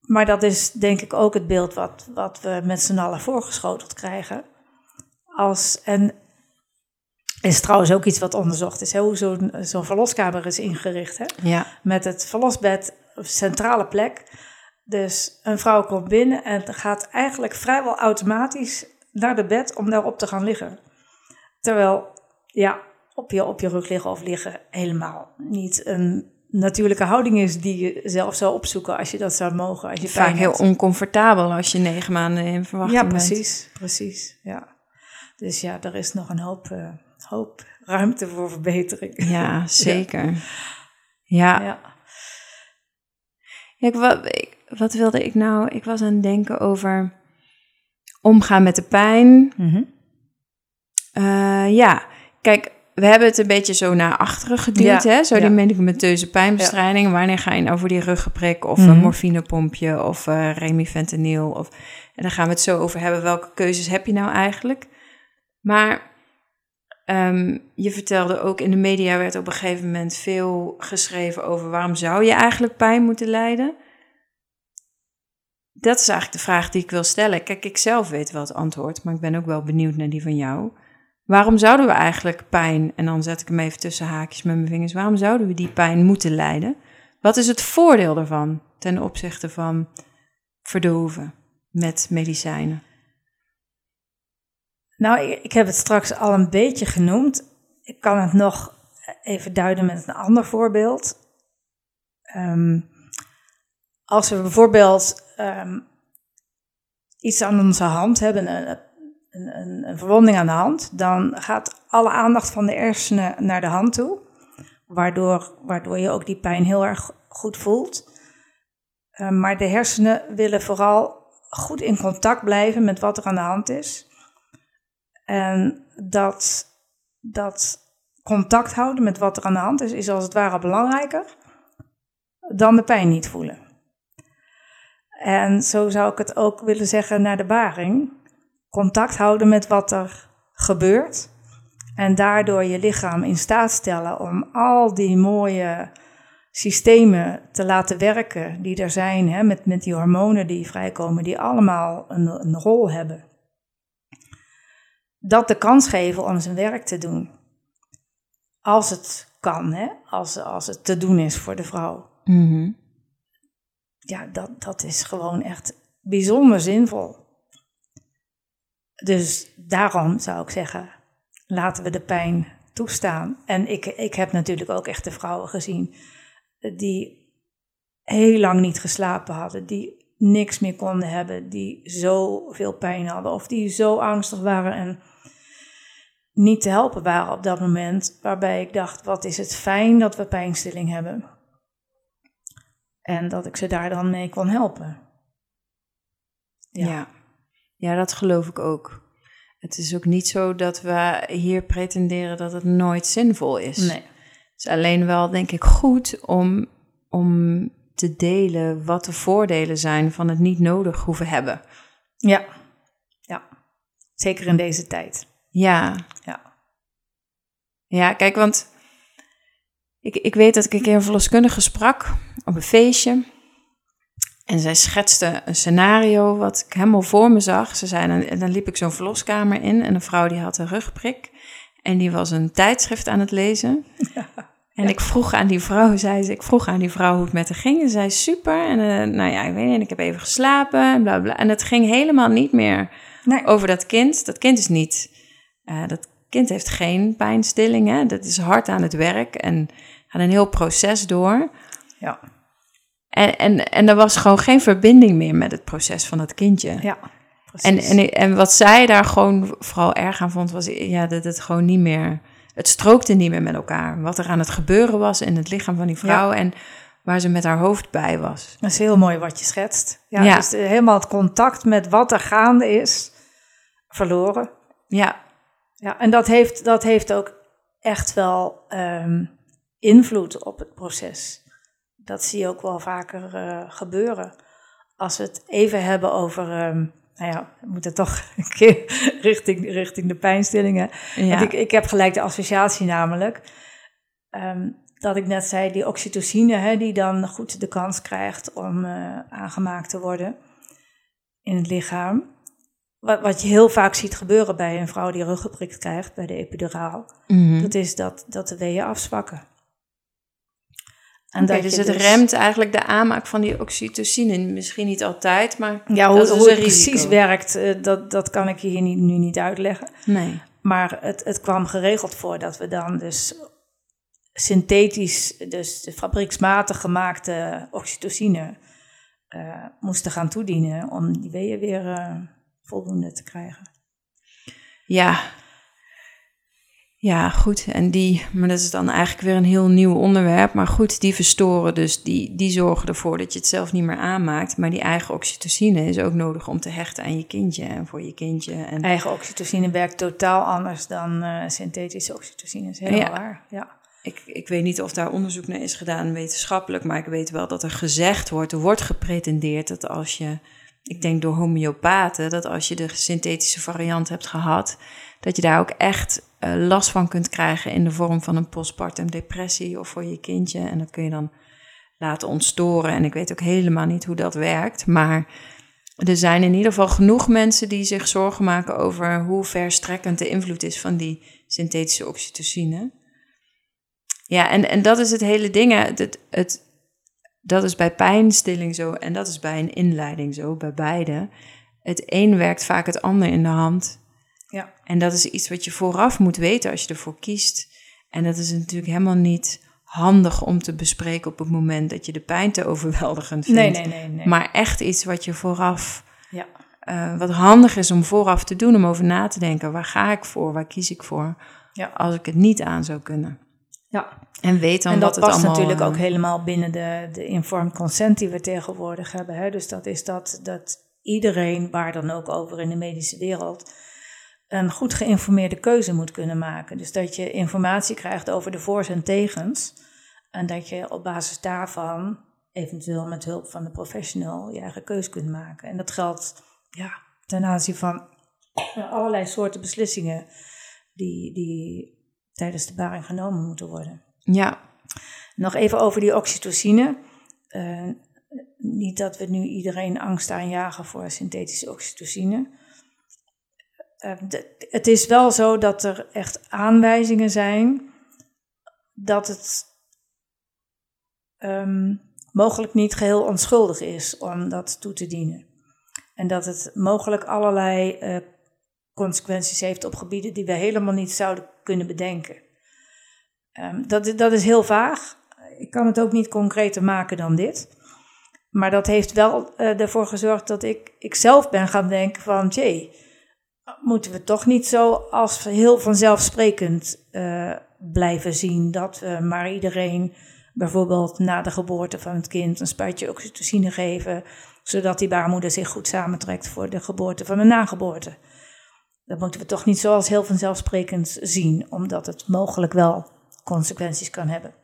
B: Maar dat is denk ik ook het beeld wat, wat we met z'n allen voorgeschoteld krijgen. Als, en is trouwens ook iets wat onderzocht is, hè, hoe zo'n zo'n verloskamer is ingericht. Hè?
A: ja,
B: Met het verlosbed op centrale plek. Dus een vrouw komt binnen en gaat eigenlijk vrijwel automatisch naar de bed om daarop te gaan liggen. Terwijl, ja, op je, op je rug liggen of liggen helemaal niet een natuurlijke houding is die je zelf zou opzoeken als je dat zou mogen. Als je
A: vaak
B: pijn
A: heel
B: hebt.
A: oncomfortabel als je negen maanden in verwachting
B: Ja,
A: bent.
B: precies, precies. Ja. Dus ja, er is nog een hoop, eh, hoop ruimte voor verbetering.
A: Ja, <laughs> zeker. Ja,
B: Ja.
A: Ik, wat, ik- wat wilde ik nou? Ik was aan het denken over omgaan met de pijn.
B: Mhm.
A: Eh, ja, kijk, we hebben het een beetje zo naar achteren geduwd,
B: Ja,
A: hè? Zo die medicamenteuze pijnbestrijding. Wanneer ga je nou voor die ruggenprik of een
B: Mhm.
A: morfinepompje of eh remifentanil? Of, en daar gaan we het zo over hebben. Welke keuzes heb je nou eigenlijk? Maar ehm, je vertelde ook in de media werd op een gegeven moment veel geschreven over waarom zou je eigenlijk pijn moeten lijden? Dat is eigenlijk de vraag die ik wil stellen. Kijk, ik zelf weet wel het antwoord, maar ik ben ook wel benieuwd naar die van jou. Waarom zouden we eigenlijk pijn, en dan zet ik hem even tussen haakjes met mijn vingers, waarom zouden we die pijn moeten lijden? Wat is het voordeel daarvan ten opzichte van verdoven met medicijnen?
B: Nou, ik, heb het straks al een beetje genoemd. Ik kan het nog even duiden met een ander voorbeeld. Ehm, als we bijvoorbeeld ehm, iets aan onze hand hebben, een, een, een, verwonding aan de hand, dan gaat alle aandacht van de hersenen naar de hand toe, waardoor, waardoor je ook die pijn heel erg goed voelt. Eh, maar de hersenen willen vooral goed in contact blijven met wat er aan de hand is. En dat, dat contact houden met wat er aan de hand is, is als het ware belangrijker dan de pijn niet voelen. En zo zou ik het ook willen zeggen naar de baring. Contact houden met wat er gebeurt. En daardoor je lichaam in staat stellen om al die mooie systemen te laten werken die er zijn, hè, met, met die hormonen die vrijkomen, die allemaal een, rol hebben dat de kans geven om zijn werk te doen. Als het kan, hè? Als, als het te doen is voor de vrouw.
A: Mhm.
B: Ja, dat, dat is gewoon echt bijzonder zinvol. Dus daarom zou ik zeggen, laten we de pijn toestaan. En ik, ik heb natuurlijk ook echt de vrouwen gezien die heel lang niet geslapen hadden, die niks meer konden hebben, die zoveel pijn hadden of die zo angstig waren en niet te helpen waren op dat moment, waarbij ik dacht, wat is het fijn dat we pijnstilling hebben. En dat ik ze daar dan mee kon helpen.
A: Ja. ja. dat geloof ik ook. Het is ook niet zo dat we hier pretenderen dat het nooit zinvol is.
B: Nee.
A: Het is alleen wel, denk ik, goed om, om te delen wat de voordelen zijn van het niet nodig hoeven hebben.
B: Ja. Ja. Zeker in deze tijd.
A: Ja,
B: Ja.
A: ja kijk, want ik, ik weet dat ik een keer een verloskundige sprak op een feestje. En zij schetste een scenario wat ik helemaal voor me zag. Ze zei, dan, dan liep ik zo'n verloskamer in en een vrouw die had een rugprik. En die was een tijdschrift aan het lezen. En ik vroeg aan die vrouw, zei ze, ik vroeg aan die vrouw hoe het met haar ging. En ze zei, super. En eh, nou ja, ik weet niet, en ik heb even geslapen en bla bla. En het ging helemaal niet meer
B: Nee.
A: over dat kind. Dat kind is niet, eh, dat kind heeft geen pijnstilling. Hè? Dat is hard aan het werk en gaat een heel proces door.
B: Ja.
A: En, en, en er was gewoon geen verbinding meer met het proces van dat kindje.
B: Ja.
A: En,
B: Precies.
A: en, en wat zij daar gewoon vooral erg aan vond, was ja, dat het gewoon niet meer, het strookte niet meer met elkaar. Wat er aan het gebeuren was in het lichaam van die vrouw en waar ze met haar hoofd bij was.
B: Dat is heel mooi wat je schetst. Ja,
A: Ja.
B: Dus helemaal het contact met wat er gaande is, verloren.
A: Ja,
B: Ja, en dat heeft, dat heeft ook echt wel ehm, invloed op het proces. dat zie je ook wel vaker uh, gebeuren. Als we het even hebben over, um, nou ja, we moeten toch <laughs> een keer richting, richting de pijnstillingen. Ja. Want ik, ik heb gelijk de associatie namelijk. Um, dat ik net zei, die oxytocine, hè, die dan goed de kans krijgt om uh, aangemaakt te worden in het lichaam. Wat, wat je heel vaak ziet gebeuren bij een vrouw die ruggenprik krijgt, bij de epiduraal, mm dat is dat, dat de weeën afzwakken.
A: En okay, dus het dus... remt eigenlijk de aanmaak van die oxytocine. Misschien niet altijd, maar
B: ja, hoe, hoe het precies werkt, uh, dat, dat kan ik je hier niet, nu niet uitleggen.
A: Nee.
B: Maar het, het kwam geregeld voor dat we dan dus synthetisch, dus de fabrieksmatig gemaakte oxytocine, uh, moesten gaan toedienen om die weeën weer uh, voldoende te krijgen.
A: Ja. Ja, goed. En die, maar dat is dan eigenlijk weer een heel nieuw onderwerp. Maar goed, die verstoren dus, die, die zorgen ervoor dat je het zelf niet meer aanmaakt. Maar die eigen oxytocine is ook nodig om te hechten aan je kindje en voor je kindje. En...
B: Eigen oxytocine werkt totaal anders dan uh, synthetische oxytocine, is heel ja. waar. Ja.
A: Ik, ik weet niet of daar onderzoek naar is gedaan wetenschappelijk, maar ik weet wel dat er gezegd wordt, er wordt gepretendeerd dat als je, ik denk door homeopaten, dat als je de synthetische variant hebt gehad, dat je daar ook echt uh, last van kunt krijgen in de vorm van een postpartum depressie of voor je kindje. En dat kun je dan laten ontstoren. En ik weet ook helemaal niet hoe dat werkt, maar er zijn in ieder geval genoeg mensen die zich zorgen maken over hoe verstrekkend de invloed is van die synthetische oxytocine. Ja, en, en dat is het hele ding. Het, het, dat is bij pijnstilling zo en dat is bij een inleiding zo, bij beide. Het een werkt vaak het ander in de hand.
B: Ja.
A: En dat is iets wat je vooraf moet weten als je ervoor kiest. En dat is natuurlijk helemaal niet handig om te bespreken op het moment dat je de pijn te overweldigend vindt.
B: Nee, nee, nee. nee.
A: Maar echt iets wat je vooraf. Ja. Uh, wat handig is om vooraf te doen, om over na te denken. Waar ga ik voor? Waar kies ik voor? Ja. Als ik het niet aan zou kunnen.
B: Ja.
A: En weet dan
B: en
A: dat
B: het past
A: allemaal,
B: natuurlijk ook
A: eh,
B: helemaal binnen de, de informed consent die we tegenwoordig hebben. Hè? Dus dat is dat, dat iedereen, waar dan ook over in de medische wereld, een goed geïnformeerde keuze moet kunnen maken. Dus dat je informatie krijgt over de voor's en tegens. En dat je op basis daarvan, eventueel met hulp van de professional, je eigen keuze kunt maken. En dat geldt ja, ten aanzien van allerlei soorten beslissingen die, die tijdens de baring genomen moeten worden.
A: Ja.
B: Nog even over die oxytocine. Uh, niet dat we nu iedereen angst aanjagen voor synthetische oxytocine. Uh, het is wel zo dat er echt aanwijzingen zijn dat het um, mogelijk niet geheel onschuldig is om dat toe te dienen. En dat het mogelijk allerlei uh, consequenties heeft op gebieden die we helemaal niet zouden kunnen bedenken. Um, dat, dat is heel vaag. Ik kan het ook niet concreter maken dan dit. Maar dat heeft wel uh, ervoor gezorgd dat ik, ik zelf ben gaan denken van... jee, moeten we toch niet zo als heel vanzelfsprekend uh, blijven zien... dat we maar iedereen bijvoorbeeld na de geboorte van het kind een spuitje oxytocine geven... zodat die baarmoeder zich goed samentrekt voor de geboorte van de nageboorte. Dat moeten we toch niet zoals heel vanzelfsprekend zien, omdat het mogelijk wel consequenties kan hebben.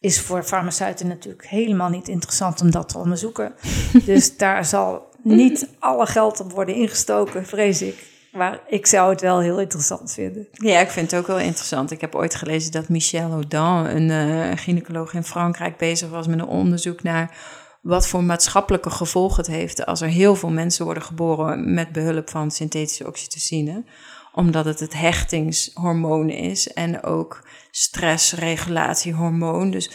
B: Is voor farmaceuten natuurlijk helemaal niet interessant om dat te onderzoeken. <laughs> dus daar zal niet alle geld op worden ingestoken, vrees ik. Maar ik zou het wel heel interessant vinden.
A: Ja, ik vind het ook wel interessant. Ik heb ooit gelezen dat Michel Audin, een uh, gynaecoloog in Frankrijk, bezig was met een onderzoek naar wat voor maatschappelijke gevolgen het heeft als er heel veel mensen worden geboren met behulp van synthetische oxytocine. Omdat het het hechtingshormoon is en ook stressregulatiehormoon. Dus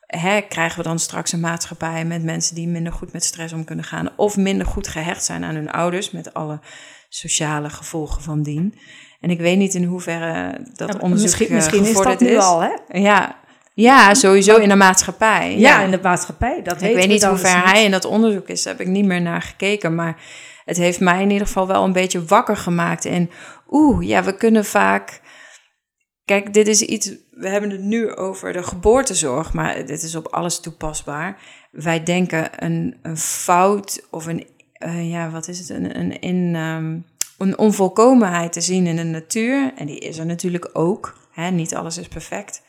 A: hè, krijgen we dan straks een maatschappij met mensen die minder goed met stress om kunnen gaan of minder goed gehecht zijn aan hun ouders met alle sociale gevolgen van dien. En ik weet niet in hoeverre dat ja, onderzoek
B: misschien, misschien is dat nu al, hè?
A: Ja, ja, sowieso in de maatschappij.
B: Ja, in de maatschappij. Dat
A: ik weet niet hoe ver hij in dat onderzoek is, daar heb ik niet meer naar gekeken. Maar het heeft mij in ieder geval wel een beetje wakker gemaakt. En oeh, ja, we kunnen vaak. Kijk, dit is iets. We hebben het nu over de geboortezorg, maar dit is op alles toepasbaar. Wij denken een, een fout of een. Uh, ja, wat is het? Een, een, in, um, een onvolkomenheid te zien in de natuur. En die is er natuurlijk ook. Hè? Niet alles is perfect.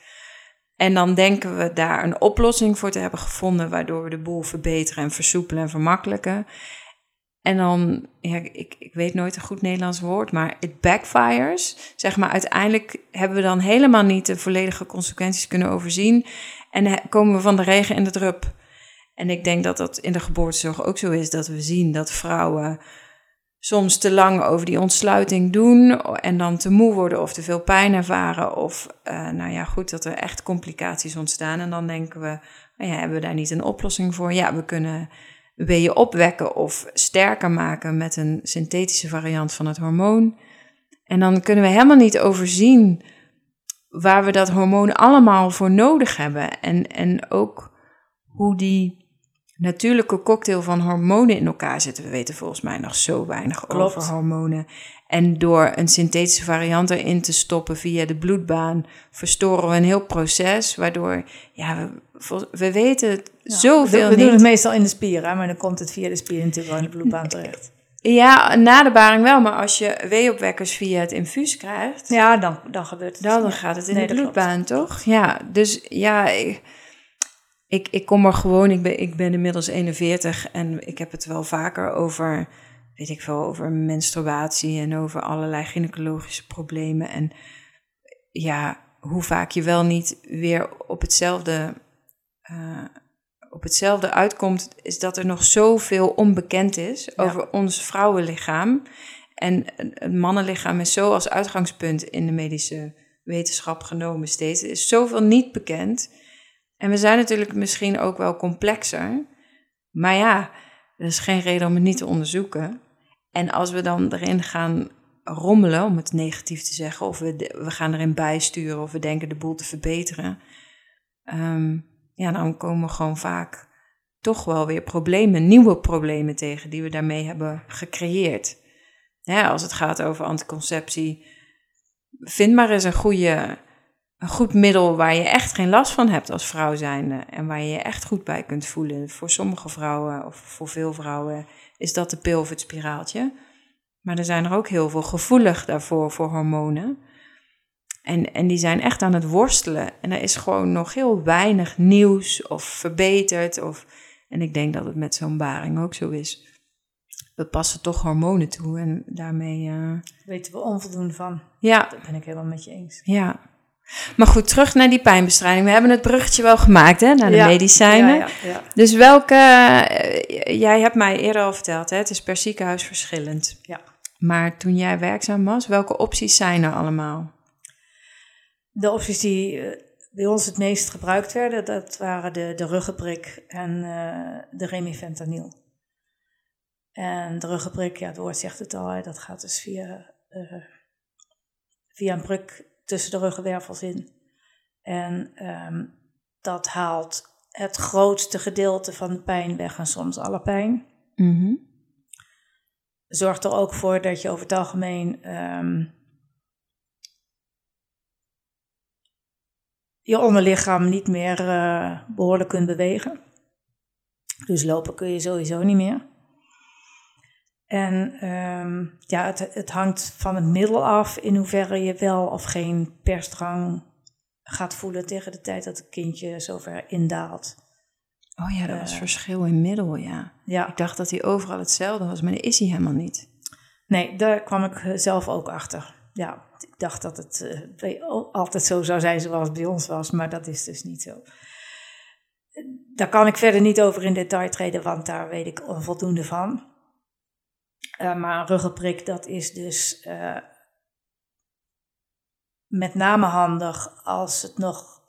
A: En dan denken we daar een oplossing voor te hebben gevonden, waardoor we de boel verbeteren en versoepelen en vermakkelijken. En dan, ja, ik, ik weet nooit een goed Nederlands woord, maar it backfires. Zeg maar, uiteindelijk hebben we dan helemaal niet de volledige consequenties kunnen overzien. En komen we van de regen in de drup. En ik denk dat dat in de geboortezorg ook zo is, dat we zien dat vrouwen soms te lang over die ontsluiting doen en dan te moe worden of te veel pijn ervaren. Of, uh, nou ja, goed, dat er echt complicaties ontstaan. En dan denken we, nou ja, hebben we daar niet een oplossing voor? Ja, we kunnen je opwekken of sterker maken met een synthetische variant van het hormoon. En dan kunnen we helemaal niet overzien waar we dat hormoon allemaal voor nodig hebben. En, en ook hoe die natuurlijke cocktail van hormonen in elkaar zitten. We weten volgens mij nog zo weinig over hormonen. En door een synthetische variant erin te stoppen via de bloedbaan, verstoren we een heel proces. Waardoor, ja, we, we weten het ja, zoveel
B: we,
A: we
B: doen het meestal in de spieren, maar dan komt het via de spier natuurlijk wel in de bloedbaan <laughs> terecht.
A: Ja, na de baring wel, maar als je weeopwekkers via het infuus krijgt...
B: Ja, dan, dan gebeurt het.
A: Dan, dan gaat het in de bloedbaan, toch? Ja, dus ja... Ik, ik, ik kom er gewoon, ik ben, ik ben inmiddels 41 en ik heb het wel vaker over, weet ik veel, over menstruatie en over allerlei gynaecologische problemen. En ja, hoe vaak je wel niet weer op hetzelfde, uh, op hetzelfde uitkomt, is dat er nog zoveel onbekend is over ons vrouwenlichaam. En het mannenlichaam is zo als uitgangspunt in de medische wetenschap genomen steeds. Er is zoveel niet bekend. En we zijn natuurlijk misschien ook wel complexer. Maar ja, er is geen reden om het niet te onderzoeken. En als we dan erin gaan rommelen, om het negatief te zeggen, of we, we gaan erin bijsturen of we denken de boel te verbeteren, ehm, ja, dan komen we gewoon vaak toch wel weer problemen, nieuwe problemen tegen die we daarmee hebben gecreëerd. als het gaat over anticonceptie, vind maar eens een goede een goed middel waar je echt geen last van hebt als vrouw zijnde. En waar je je echt goed bij kunt voelen. Voor sommige vrouwen, of voor veel vrouwen, is dat de pil of het spiraaltje. Maar er zijn er ook heel veel gevoelig daarvoor, voor hormonen. En, en die zijn echt aan het worstelen. En er is gewoon nog heel weinig nieuws of verbeterd. Of, en ik denk dat het met zo'n baring ook zo is. We passen toch hormonen toe en daarmee... Uh...
B: Weten we onvoldoende van.
A: Ja.
B: Dat ben ik helemaal met je eens.
A: Ja, maar goed, terug naar die pijnbestrijding. We hebben het bruggetje wel gemaakt, hè, naar de medicijnen. Ja, ja, dus welke, eh, jij hebt mij eerder al verteld, hè, het is per ziekenhuis verschillend.
B: Ja.
A: Maar toen jij werkzaam was, welke opties zijn er allemaal?
B: De opties die eh, bij ons het meest gebruikt werden, dat waren de, de ruggenprik en uh, de remifentanil. En de ruggenprik, ja, het woord zegt het al, dat gaat dus via, uh, via een prik tussen de ruggenwervels in. En ehm, dat haalt het grootste gedeelte van de pijn weg en soms alle pijn.
A: Mm
B: Zorgt er ook voor dat je over het algemeen ehm, je onderlichaam niet meer uh, behoorlijk kunt bewegen. Dus lopen kun je sowieso niet meer. En ehm, ja, het, het hangt van het middel af in hoeverre je wel of geen persdrang gaat voelen tegen de tijd dat het kindje zover indaalt.
A: Oh ja, dat was uh, verschil in middel, ja.
B: ja.
A: Ik dacht dat hij overal hetzelfde was, maar dat is hij helemaal niet.
B: Nee, daar kwam ik eh, zelf ook achter. Ja, ik dacht dat het uh, altijd zo zou zijn zoals het bij ons was, maar dat is dus niet zo. Daar kan ik verder niet over in detail treden, want daar weet ik onvoldoende van. Uh, maar een ruggenprik, dat is dus uh, met name handig als het nog,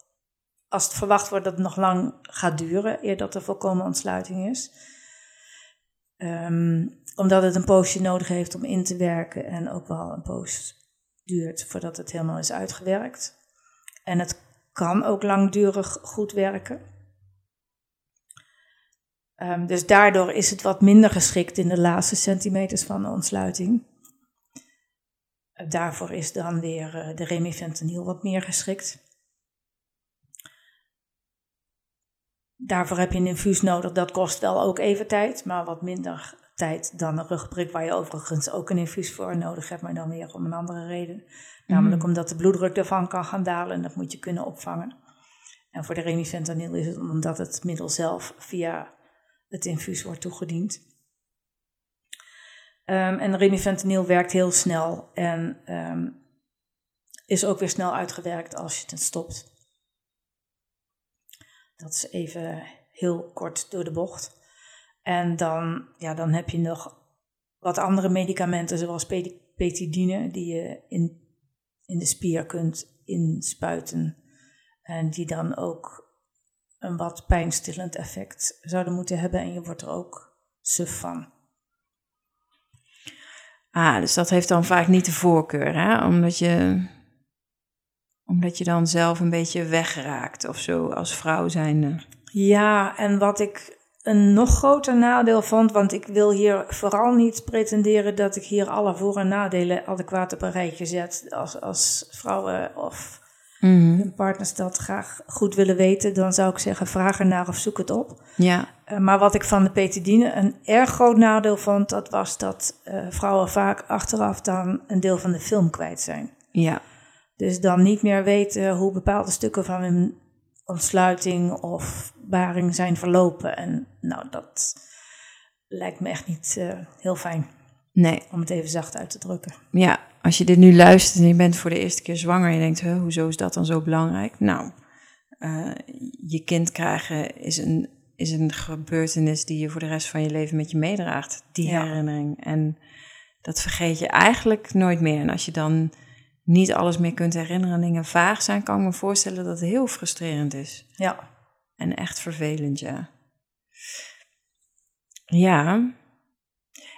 B: als het verwacht wordt dat het nog lang gaat duren, eer dat er volkomen ontsluiting is. Um, omdat het een poosje nodig heeft om in te werken en ook wel een poos duurt voordat het helemaal is uitgewerkt. En het kan ook langdurig goed werken. Um, dus daardoor is het wat minder geschikt in de laatste centimeters van de ontsluiting. Uh, daarvoor is dan weer uh, de remifentanil wat meer geschikt. Daarvoor heb je een infuus nodig, dat kost wel ook even tijd, maar wat minder tijd dan een rugprik, waar je overigens ook een infuus voor nodig hebt, maar dan weer om een andere reden. Namelijk mm. omdat de bloeddruk ervan kan gaan dalen en dat moet je kunnen opvangen. En voor de remifentanil is het omdat het middel zelf via het infuus wordt toegediend. Um, en remifentanil werkt heel snel en um, is ook weer snel uitgewerkt als je het stopt. Dat is even heel kort door de bocht. En dan, ja, dan heb je nog wat andere medicamenten, zoals petidine, die je in, in de spier kunt inspuiten. En die dan ook een wat pijnstillend effect zouden moeten hebben. En je wordt er ook suf van.
A: Ah, dus dat heeft dan vaak niet de voorkeur, hè? Omdat je, omdat je dan zelf een beetje wegraakt of zo als vrouw zijnde.
B: Ja, en wat ik een nog groter nadeel vond, want ik wil hier vooral niet pretenderen dat ik hier alle voor- en nadelen adequaat op een rijtje zet. Als, als vrouwen of mm. hun partners dat graag goed willen weten, dan zou ik zeggen: vraag ernaar of zoek het op.
A: Ja.
B: Uh, maar wat ik van de petidine een erg groot nadeel vond, dat was dat uh, vrouwen vaak achteraf dan een deel van de film kwijt zijn.
A: Ja.
B: Dus dan niet meer weten hoe bepaalde stukken van hun ontsluiting of baring zijn verlopen. En nou, dat lijkt me echt niet uh, heel fijn.
A: Nee.
B: Om het even zacht uit te drukken.
A: Ja, als je dit nu luistert en je bent voor de eerste keer zwanger en je denkt, huh, hoezo is dat dan zo belangrijk? Nou, uh, je kind krijgen is een, is een gebeurtenis die je voor de rest van je leven met je meedraagt. Die ja. herinnering. En dat vergeet je eigenlijk nooit meer. En als je dan niet alles meer kunt herinneren en dingen vaag zijn, kan ik me voorstellen dat het heel frustrerend is.
B: Ja.
A: En echt vervelend, ja. Ja.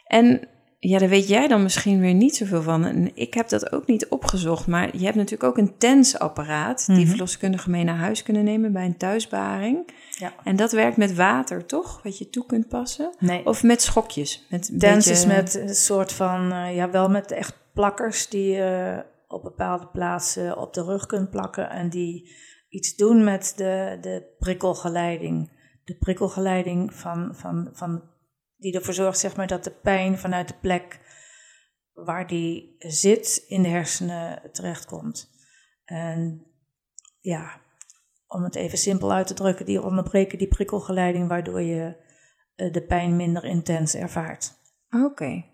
A: En ja, daar weet jij dan misschien weer niet zoveel van. En ik heb dat ook niet opgezocht. Maar je hebt natuurlijk ook een tensapparaat... die mm -hmm. verloskundigen mee naar huis kunnen nemen bij een thuisbaring.
B: Ja.
A: En dat werkt met water, toch? Wat je toe kunt passen?
B: Nee.
A: Of met schokjes? Met
B: Tens
A: beetje...
B: is met een soort van... Uh, ja, wel met echt plakkers die je uh, op bepaalde plaatsen op de rug kunt plakken... en die iets doen met de, de prikkelgeleiding. De prikkelgeleiding van, van, van, die ervoor zorgt zeg maar, dat de pijn vanuit de plek waar die zit in de hersenen terechtkomt. En ja, om het even simpel uit te drukken, die onderbreken die prikkelgeleiding waardoor je de pijn minder intens ervaart.
A: Oké.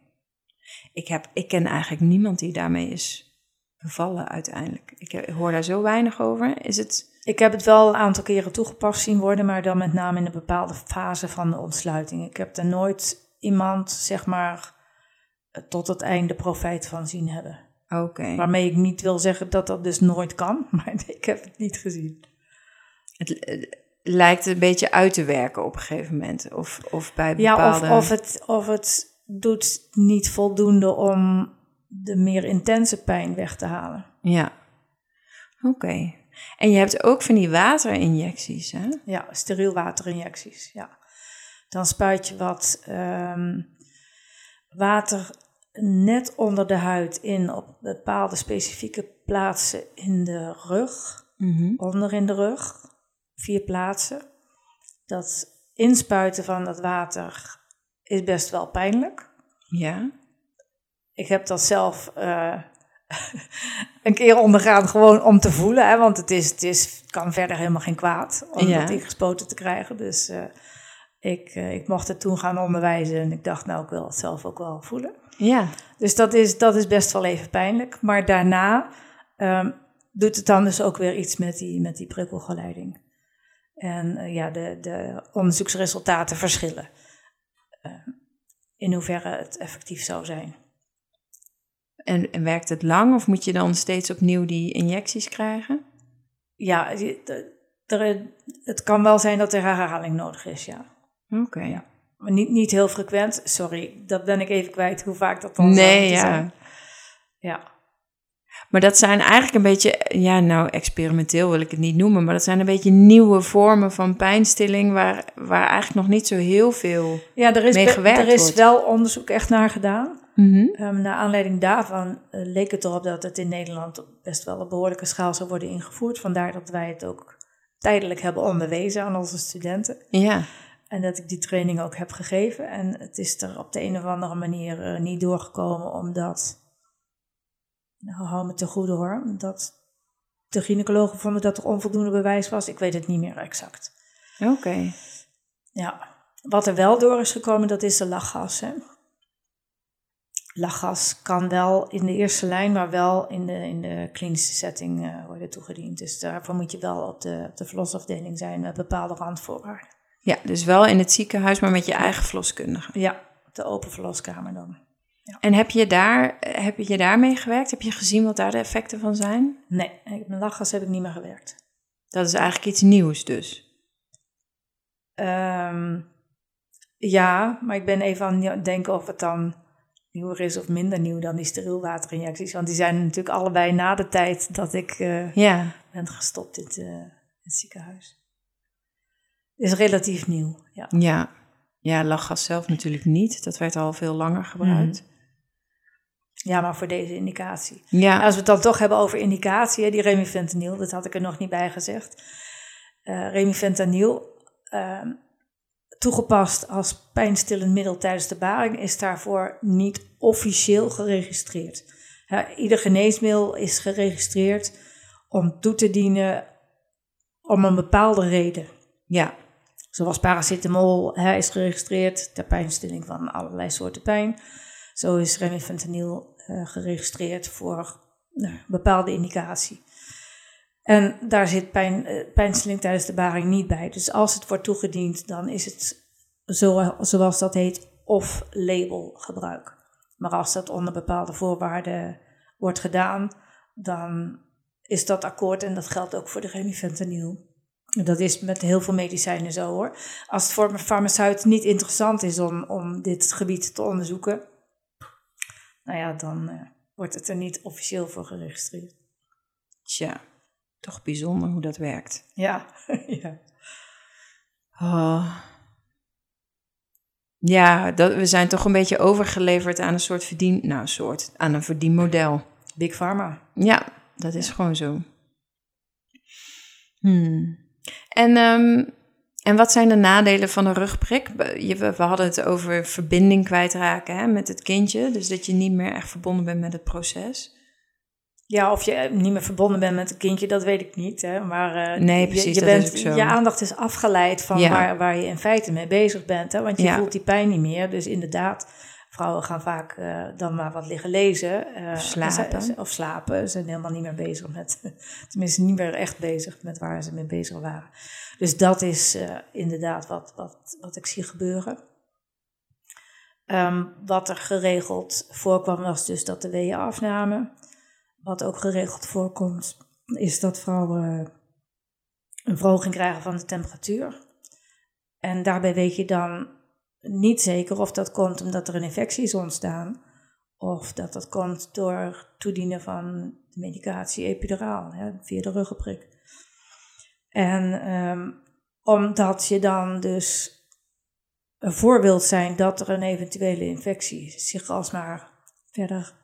A: Ik, heb, ik ken eigenlijk niemand die daarmee is bevallen uiteindelijk. Ik hoor daar zo weinig over. Is het...
B: Ik heb het wel een aantal keren toegepast zien worden, maar dan met name in een bepaalde fase van de ontsluiting. Ik heb er nooit iemand, zeg maar, tot het einde profijt van zien hebben.
A: Oké. Okay.
B: Waarmee ik niet wil zeggen dat dat dus nooit kan, <laughs> maar ik heb het niet gezien.
A: Het, het lijkt een beetje uit te werken op een gegeven moment. Of, of bij bepaalde...
B: Ja, of, of, het, of het doet niet voldoende om de meer intense pijn weg te halen.
A: Ja, oké. Okay. En je hebt ook van die waterinjecties, hè?
B: Ja, steriel waterinjecties, ja. Dan spuit je wat um, water net onder de huid in op bepaalde specifieke plaatsen in de rug.
A: Mm -hmm.
B: Onder in de rug, vier plaatsen. Dat inspuiten van dat water is best wel pijnlijk.
A: Ja.
B: Ik heb dat zelf uh, <laughs> een keer ondergaan, gewoon om te voelen. Hè, want het, is, het is, kan verder helemaal geen kwaad om
A: Ja.
B: dat ingespoten te krijgen. Dus uh, ik, uh, ik mocht het toen gaan onderwijzen. En ik dacht, nou, ik wil het zelf ook wel voelen.
A: Ja.
B: Dus dat is, dat is best wel even pijnlijk. Maar daarna um, doet het dan dus ook weer iets met die, met die prikkelgeleiding. En ja, de, de onderzoeksresultaten verschillen. in hoeverre het effectief zou zijn.
A: En, en, werkt het lang of moet je dan steeds opnieuw die injecties krijgen?
B: Ja, er, het kan wel zijn dat er herhaling nodig is, ja.
A: Oké. Okay.
B: Ja. Maar niet, niet heel frequent, sorry, dat ben ik even kwijt hoe vaak dat dan
A: nee, ja.
B: zijn. Ja.
A: Maar dat zijn eigenlijk een beetje, ja, nou, experimenteel wil ik het niet noemen, maar dat zijn een beetje nieuwe vormen van pijnstilling waar, waar eigenlijk nog niet zo heel veel
B: ja, er is
A: mee gewerkt
B: Er is
A: wordt.
B: wel onderzoek echt naar gedaan.
A: Mm -hmm.
B: um, naar aanleiding daarvan uh, leek het erop dat het in Nederland best wel op behoorlijke schaal zou worden ingevoerd. Vandaar dat wij het ook tijdelijk hebben onderwezen aan onze studenten.
A: Ja.
B: En dat ik die training ook heb gegeven. En het is er op de een of andere manier uh, niet doorgekomen, omdat. Nou, hou me te goede hoor. Dat de gynaecologen vonden dat er onvoldoende bewijs was. Ik weet het niet meer exact.
A: Oké.
B: Ja, wat er wel door is gekomen, dat is de lachgas. Hè? Lachgas kan wel in de eerste lijn, maar wel in de, in de klinische setting uh, worden toegediend. Dus daarvoor moet je wel op de, op de verlosafdeling zijn met bepaalde randvoorwaarden.
A: Ja, dus wel in het ziekenhuis, maar met je eigen verloskundige.
B: Ja, de open verloskamer dan.
A: Ja. En heb je, daar, heb je daarmee gewerkt? Heb je gezien wat daar de effecten van zijn?
B: Nee, met lachgas heb ik niet meer gewerkt.
A: Dat is eigenlijk iets nieuws dus?
B: Um, ja, maar ik ben even aan het denken of het dan nieuwer is of minder nieuw dan die sterielwaterinjecties. Want die zijn natuurlijk allebei na de tijd dat ik uh, ja. ben gestopt in het, uh, het ziekenhuis. Is relatief nieuw, ja.
A: Ja. ja, lachgas zelf natuurlijk niet. Dat werd al veel langer gebruikt.
B: Mm. Ja, maar voor deze indicatie. Ja. Als we het dan toch hebben over indicatie, die remifentanil, dat had ik er nog niet bij gezegd. Uh, remifentanil, uh, toegepast als pijnstillend middel tijdens de baring, is daarvoor niet officieel geregistreerd. Ieder geneesmiddel is geregistreerd om toe te dienen om een bepaalde reden.
A: Ja.
B: Zoals paracetamol hè, is geregistreerd ter pijnstilling van allerlei soorten pijn. Zo is remifentanil uh, geregistreerd voor uh, bepaalde indicatie. En daar zit pijn, uh, pijnstilling tijdens de baring niet bij. Dus als het wordt toegediend, dan is het zo, zoals dat heet off-label gebruik. Maar als dat onder bepaalde voorwaarden wordt gedaan, dan is dat akkoord en dat geldt ook voor de remifentanil. Dat is met heel veel medicijnen zo hoor. Als het voor een farmaceut niet interessant is om, om dit gebied te onderzoeken, nou ja, dan uh, wordt het er niet officieel voor geregistreerd.
A: Tja, toch bijzonder hoe dat werkt.
B: Ja, <laughs> ja.
A: Oh. Ja, dat, we zijn toch een beetje overgeleverd aan een soort verdien... Nou, soort, aan een verdienmodel.
B: Big Pharma.
A: Ja, dat is gewoon zo. Hmm. En, um, en wat zijn de nadelen van een rugprik? We, we hadden het over verbinding kwijtraken hè, met het kindje. Dus dat je niet meer echt verbonden bent met het proces.
B: Ja, of je niet meer verbonden bent met het kindje, dat weet ik niet. Hè. Maar uh,
A: nee, precies,
B: je, je, bent, je aandacht is afgeleid van ja. waar, waar je in feite mee bezig bent. Hè. Want je ja. voelt die pijn niet meer. Dus inderdaad, vrouwen gaan vaak uh, dan maar wat liggen lezen. Uh,
A: of slapen.
B: Ze, of slapen. Ze zijn helemaal niet meer bezig met, <laughs> tenminste niet meer echt bezig met waar ze mee bezig waren. Dus dat is inderdaad wat, wat, wat ik zie gebeuren. Um, wat er geregeld voorkwam was dus dat de weeën afnamen. Wat ook geregeld voorkomt, is dat vrouwen een verhoging krijgen van de temperatuur. En daarbij weet je dan niet zeker of dat komt omdat er een infectie is ontstaan, of dat dat komt door toedienen van de medicatie epiduraal, hè, via de ruggenprik. En um, omdat je dan dus een voorbeeld zijn dat er een eventuele infectie zich alsmaar verder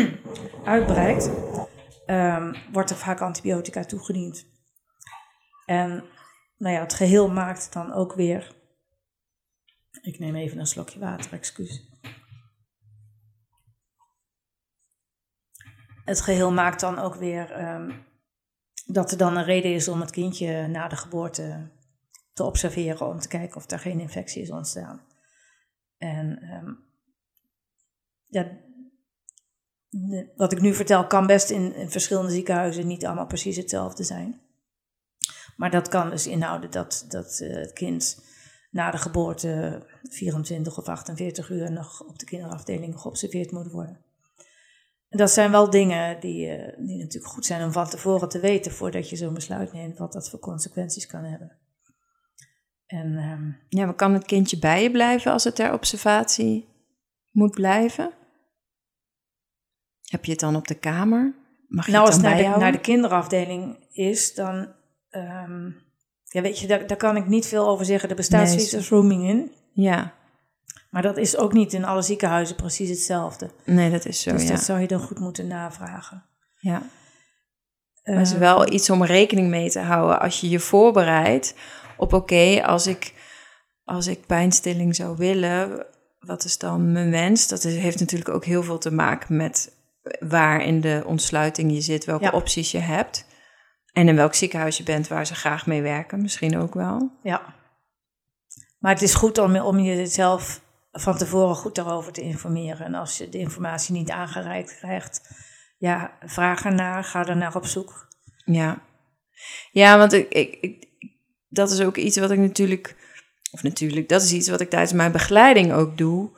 B: <clears throat> uitbreidt, um, wordt er vaak antibiotica toegediend. En nou ja, het geheel maakt dan ook weer. Ik neem even een slokje water, excuus. Het geheel maakt dan ook weer um, dat er dan een reden is om het kindje na de geboorte te observeren om te kijken of er geen infectie is ontstaan. En um, ja, wat ik nu vertel kan best in, verschillende ziekenhuizen niet allemaal precies hetzelfde zijn. Maar dat kan dus inhouden dat, dat uh, het kind na de geboorte 24 of 48 uur nog op de kinderafdeling geobserveerd moet worden. En dat zijn wel dingen die, uh, die natuurlijk goed zijn om van tevoren te weten voordat je zo'n besluit neemt, wat dat voor consequenties kan hebben.
A: En, um, ja, maar kan het kindje bij je blijven als het ter observatie moet blijven? Heb je het dan op de kamer?
B: Mag je nou, als het naar de, naar de, kinderafdeling is, dan. Um, ja, weet je, daar, daar kan ik niet veel over zeggen. Er bestaat nee, zoiets als rooming in.
A: Ja.
B: Maar dat is ook niet in alle ziekenhuizen precies hetzelfde.
A: Nee, dat is zo.
B: Dus
A: ja.
B: dat zou je dan goed moeten navragen.
A: Ja. Maar het is wel iets om rekening mee te houden als je je voorbereidt op: oké, als ik als ik pijnstilling zou willen, wat is dan mijn wens? Dat heeft natuurlijk ook heel veel te maken met waar in de ontsluiting je zit, welke
B: Ja.
A: opties je hebt. En in welk ziekenhuis je bent waar ze graag mee werken, misschien ook wel.
B: Ja. Maar het is goed om, om jezelf van tevoren goed daarover te informeren. En als je de informatie niet aangereikt krijgt, ja, vraag ernaar, ga er naar op zoek.
A: Ja, ja want ik, ik, ik, dat is ook iets wat ik natuurlijk, of natuurlijk, dat is iets wat ik tijdens mijn begeleiding ook doe,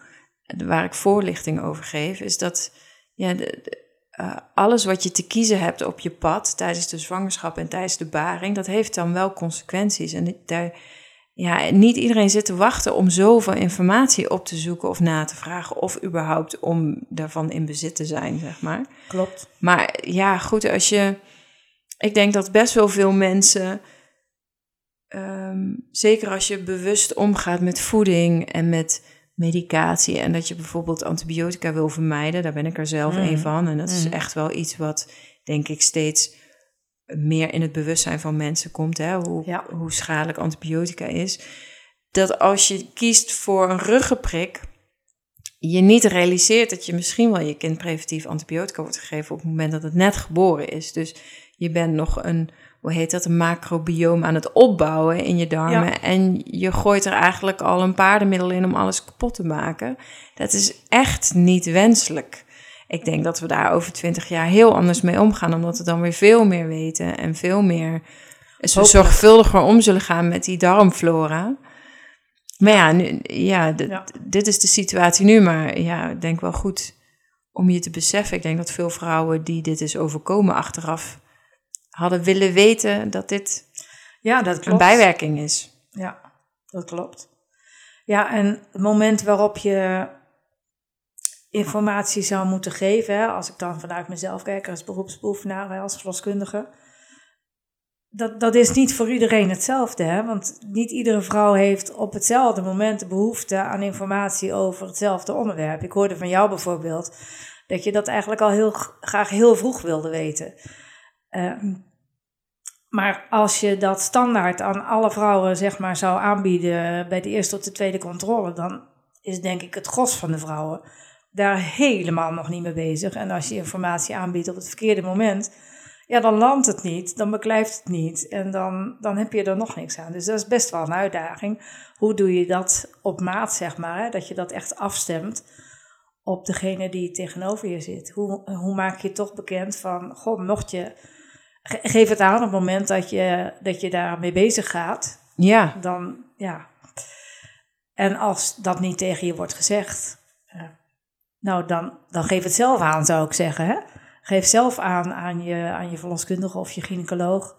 A: waar ik voorlichting over geef, is dat ja, de, de, uh, alles wat je te kiezen hebt op je pad tijdens de zwangerschap en tijdens de baring, dat heeft dan wel consequenties. En daar, ja, niet iedereen zit te wachten om zoveel informatie op te zoeken of na te vragen, of überhaupt om daarvan in bezit te zijn, zeg maar.
B: Klopt.
A: Maar ja, goed, als je. Ik denk dat best wel veel mensen. Um, zeker als je bewust omgaat met voeding en met medicatie. En dat je bijvoorbeeld antibiotica wil vermijden. Daar ben ik er zelf
B: Mm.
A: een van. En dat is
B: Mm.
A: echt wel iets wat, denk ik, steeds meer in het bewustzijn van mensen komt. Hè? Hoe,
B: Ja.
A: hoe schadelijk antibiotica is. Dat als je kiest voor een ruggenprik je niet realiseert dat je misschien wel je kind preventief antibiotica wordt gegeven op het moment dat het net geboren is. Dus je bent nog een, hoe heet dat, een macrobioom aan het opbouwen in je darmen.
B: Ja.
A: En je gooit er eigenlijk al een paardenmiddel in om alles kapot te maken. Dat is echt niet wenselijk. Ik denk dat we daar over twintig jaar heel anders mee omgaan, omdat we dan weer veel meer weten en veel meer zo zorgvuldiger om zullen gaan met die darmflora. Maar ja, nu, ja,
B: Ja.
A: dit is de situatie nu. Maar ja, ik denk wel goed om je te beseffen. Ik denk dat veel vrouwen die dit is overkomen achteraf... hadden willen weten dat dit
B: Ja, dat klopt.
A: een bijwerking is.
B: Ja, dat klopt. Ja, en het moment waarop je informatie zou moeten geven, hè, als ik dan vanuit mezelf kijk als beroepsbeoefenaar, hè, als verloskundige, dat, dat is niet voor iedereen hetzelfde. Hè? Want niet iedere vrouw heeft op hetzelfde moment de behoefte aan informatie over hetzelfde onderwerp. Ik hoorde van jou bijvoorbeeld dat je dat eigenlijk al heel graag heel vroeg wilde weten. Ehm, maar als je dat standaard aan alle vrouwen zeg maar, zou aanbieden bij de eerste tot de tweede controle, dan is denk ik het gros van de vrouwen daar helemaal nog niet mee bezig. En als je informatie aanbiedt op het verkeerde moment, ja, dan landt het niet, dan beklijft het niet en dan, dan heb je er nog niks aan. Dus dat is best wel een uitdaging. Hoe doe je dat op maat, zeg maar, hè? dat je dat echt afstemt op degene die tegenover je zit? Hoe, hoe maak je toch bekend van, goh, mocht je, geef het aan op het moment dat je, dat je daarmee bezig gaat,
A: Ja,
B: dan ja. En als dat niet tegen je wordt gezegd, eh, nou dan, dan geef het zelf aan, zou ik zeggen. Hè? Geef zelf aan aan je, aan je verloskundige of je gynaecoloog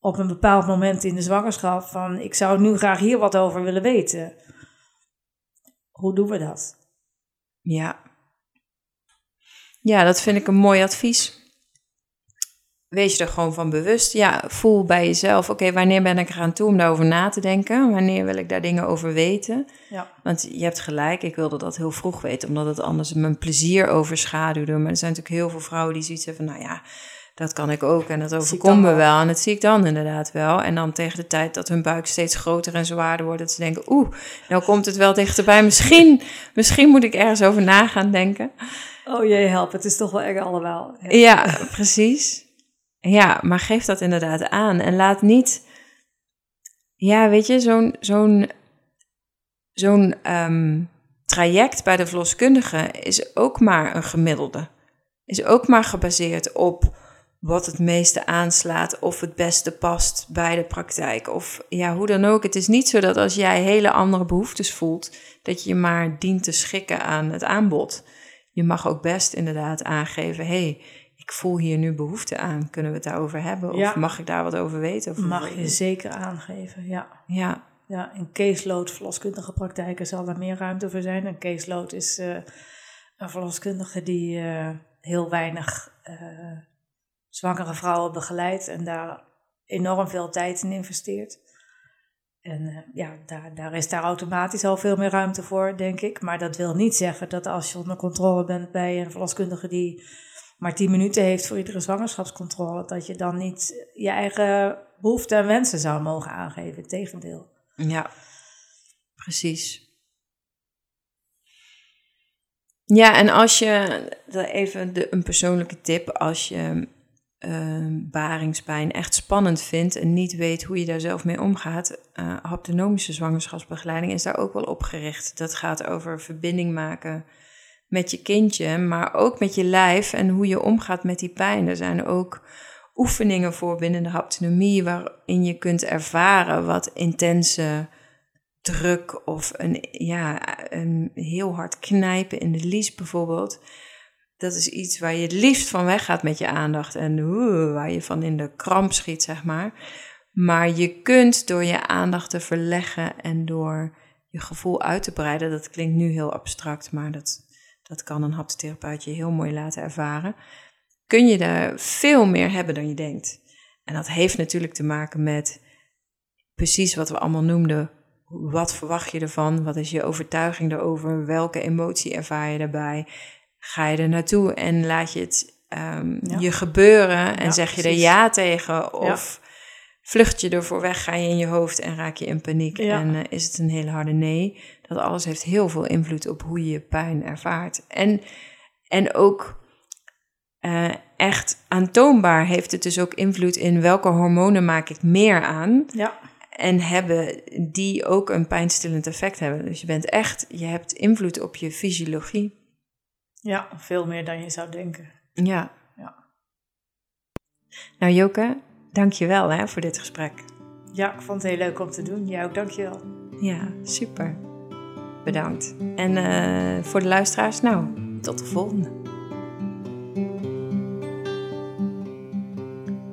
B: op een bepaald moment in de zwangerschap van ik zou nu graag hier wat over willen weten. Hoe doen we dat?
A: ja. Ja, dat vind ik een mooi advies. Wees je er gewoon van bewust. Ja, voel bij jezelf, oké, wanneer ben ik eraan toe om daarover na te denken? Wanneer wil ik daar dingen over weten?
B: Ja.
A: Want je hebt gelijk, ik wilde dat heel vroeg weten, omdat het anders mijn plezier overschaduwde. Maar er zijn natuurlijk heel veel vrouwen die zoiets hebben van, nou ja, dat kan ik ook en dat overkomt me
B: wel.
A: wel. En dat zie ik dan inderdaad wel. En dan tegen de tijd dat hun buik steeds groter en zwaarder wordt, dat ze denken, oeh, nou komt het wel dichterbij. Misschien, misschien moet ik ergens over na gaan denken.
B: Oh jee, help, het is toch wel erg allemaal. Ja.
A: Ja, precies. Ja, maar geef dat inderdaad aan. En laat niet... Ja, weet je, zo'n zo'n zo'n ehm, traject bij de verloskundige is ook maar een gemiddelde. Is ook maar gebaseerd op wat het meeste aanslaat of het beste past bij de praktijk. Of ja, hoe dan ook. Het is niet zo dat als jij hele andere behoeftes voelt, dat je je maar dient te schikken aan het aanbod. Je mag ook best inderdaad aangeven, hey, ik voel hier nu behoefte aan. Kunnen we het daarover hebben? Of
B: Ja.
A: mag ik daar wat over weten? Of
B: Mag je zeker aangeven, ja.
A: Ja,
B: Ja, in caseload verloskundige praktijken zal er meer ruimte voor zijn. Een caseload is eh, een verloskundige die eh, heel weinig eh, zwangere vrouwen begeleidt en daar enorm veel tijd in investeert. En ja, daar, daar is daar automatisch al veel meer ruimte voor, denk ik. Maar dat wil niet zeggen dat als je onder controle bent bij een verloskundige die maar 10 minuten heeft voor iedere zwangerschapscontrole, dat je dan niet je eigen behoeften en wensen zou mogen aangeven. Integendeel.
A: ja, precies. Ja, en als je, even de, een persoonlijke tip, als je uh, baringspijn echt spannend vindt en niet weet hoe je daar zelf mee omgaat, uh, haptonomische zwangerschapsbegeleiding is daar ook wel op gericht. Dat gaat over verbinding maken met je kindje, maar ook met je lijf en hoe je omgaat met die pijn. Er zijn ook oefeningen voor binnen de haptonomie waarin je kunt ervaren wat intense druk of een, ja, een heel hard knijpen in de lies bijvoorbeeld. Dat is iets waar je het liefst van weggaat met je aandacht en waar je van in de kramp schiet, zeg maar. Maar je kunt door je aandacht te verleggen en door je gevoel uit te breiden, dat klinkt nu heel abstract, maar dat, dat kan een haptotherapeut je heel mooi laten ervaren, kun je er veel meer hebben dan je denkt. En dat heeft natuurlijk te maken met precies wat we allemaal noemden wat verwacht je ervan? Wat is je overtuiging erover? Welke emotie ervaar je daarbij? Ga je er naartoe en laat je het um, je gebeuren en zeg je er ja tegen? Of vlucht je ervoor weg, ga je in je hoofd en raak je in paniek? En uh, is het een hele harde nee? Dat alles heeft heel veel invloed op hoe je je pijn ervaart. En, en ook uh, echt aantoonbaar heeft het dus ook invloed in welke hormonen maak ik meer aan.
B: Ja
A: en hebben die ook een pijnstillend effect hebben. Dus je bent echt, je hebt invloed op je fysiologie.
B: Ja, veel meer dan je zou denken.
A: Ja.
B: ja.
A: Nou Joke, dank je wel hè, voor dit gesprek.
B: Ja, ik vond het heel leuk om te doen. Jij ook, dank je wel.
A: Ja, super. Bedankt. En uh, voor de luisteraars, nou, tot de volgende.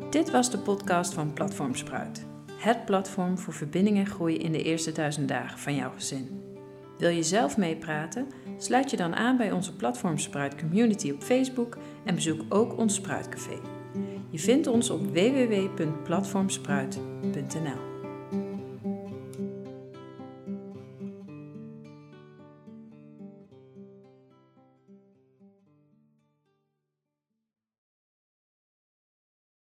A: Dit was de podcast van Platform Spruit het platform voor verbinding en groei in de eerste duizend dagen van jouw gezin. Wil je zelf meepraten? Sluit je dan aan bij onze Platform Spruit Community op Facebook en bezoek ook ons Spruitcafé. Je vindt ons op www.platformspruit.nl.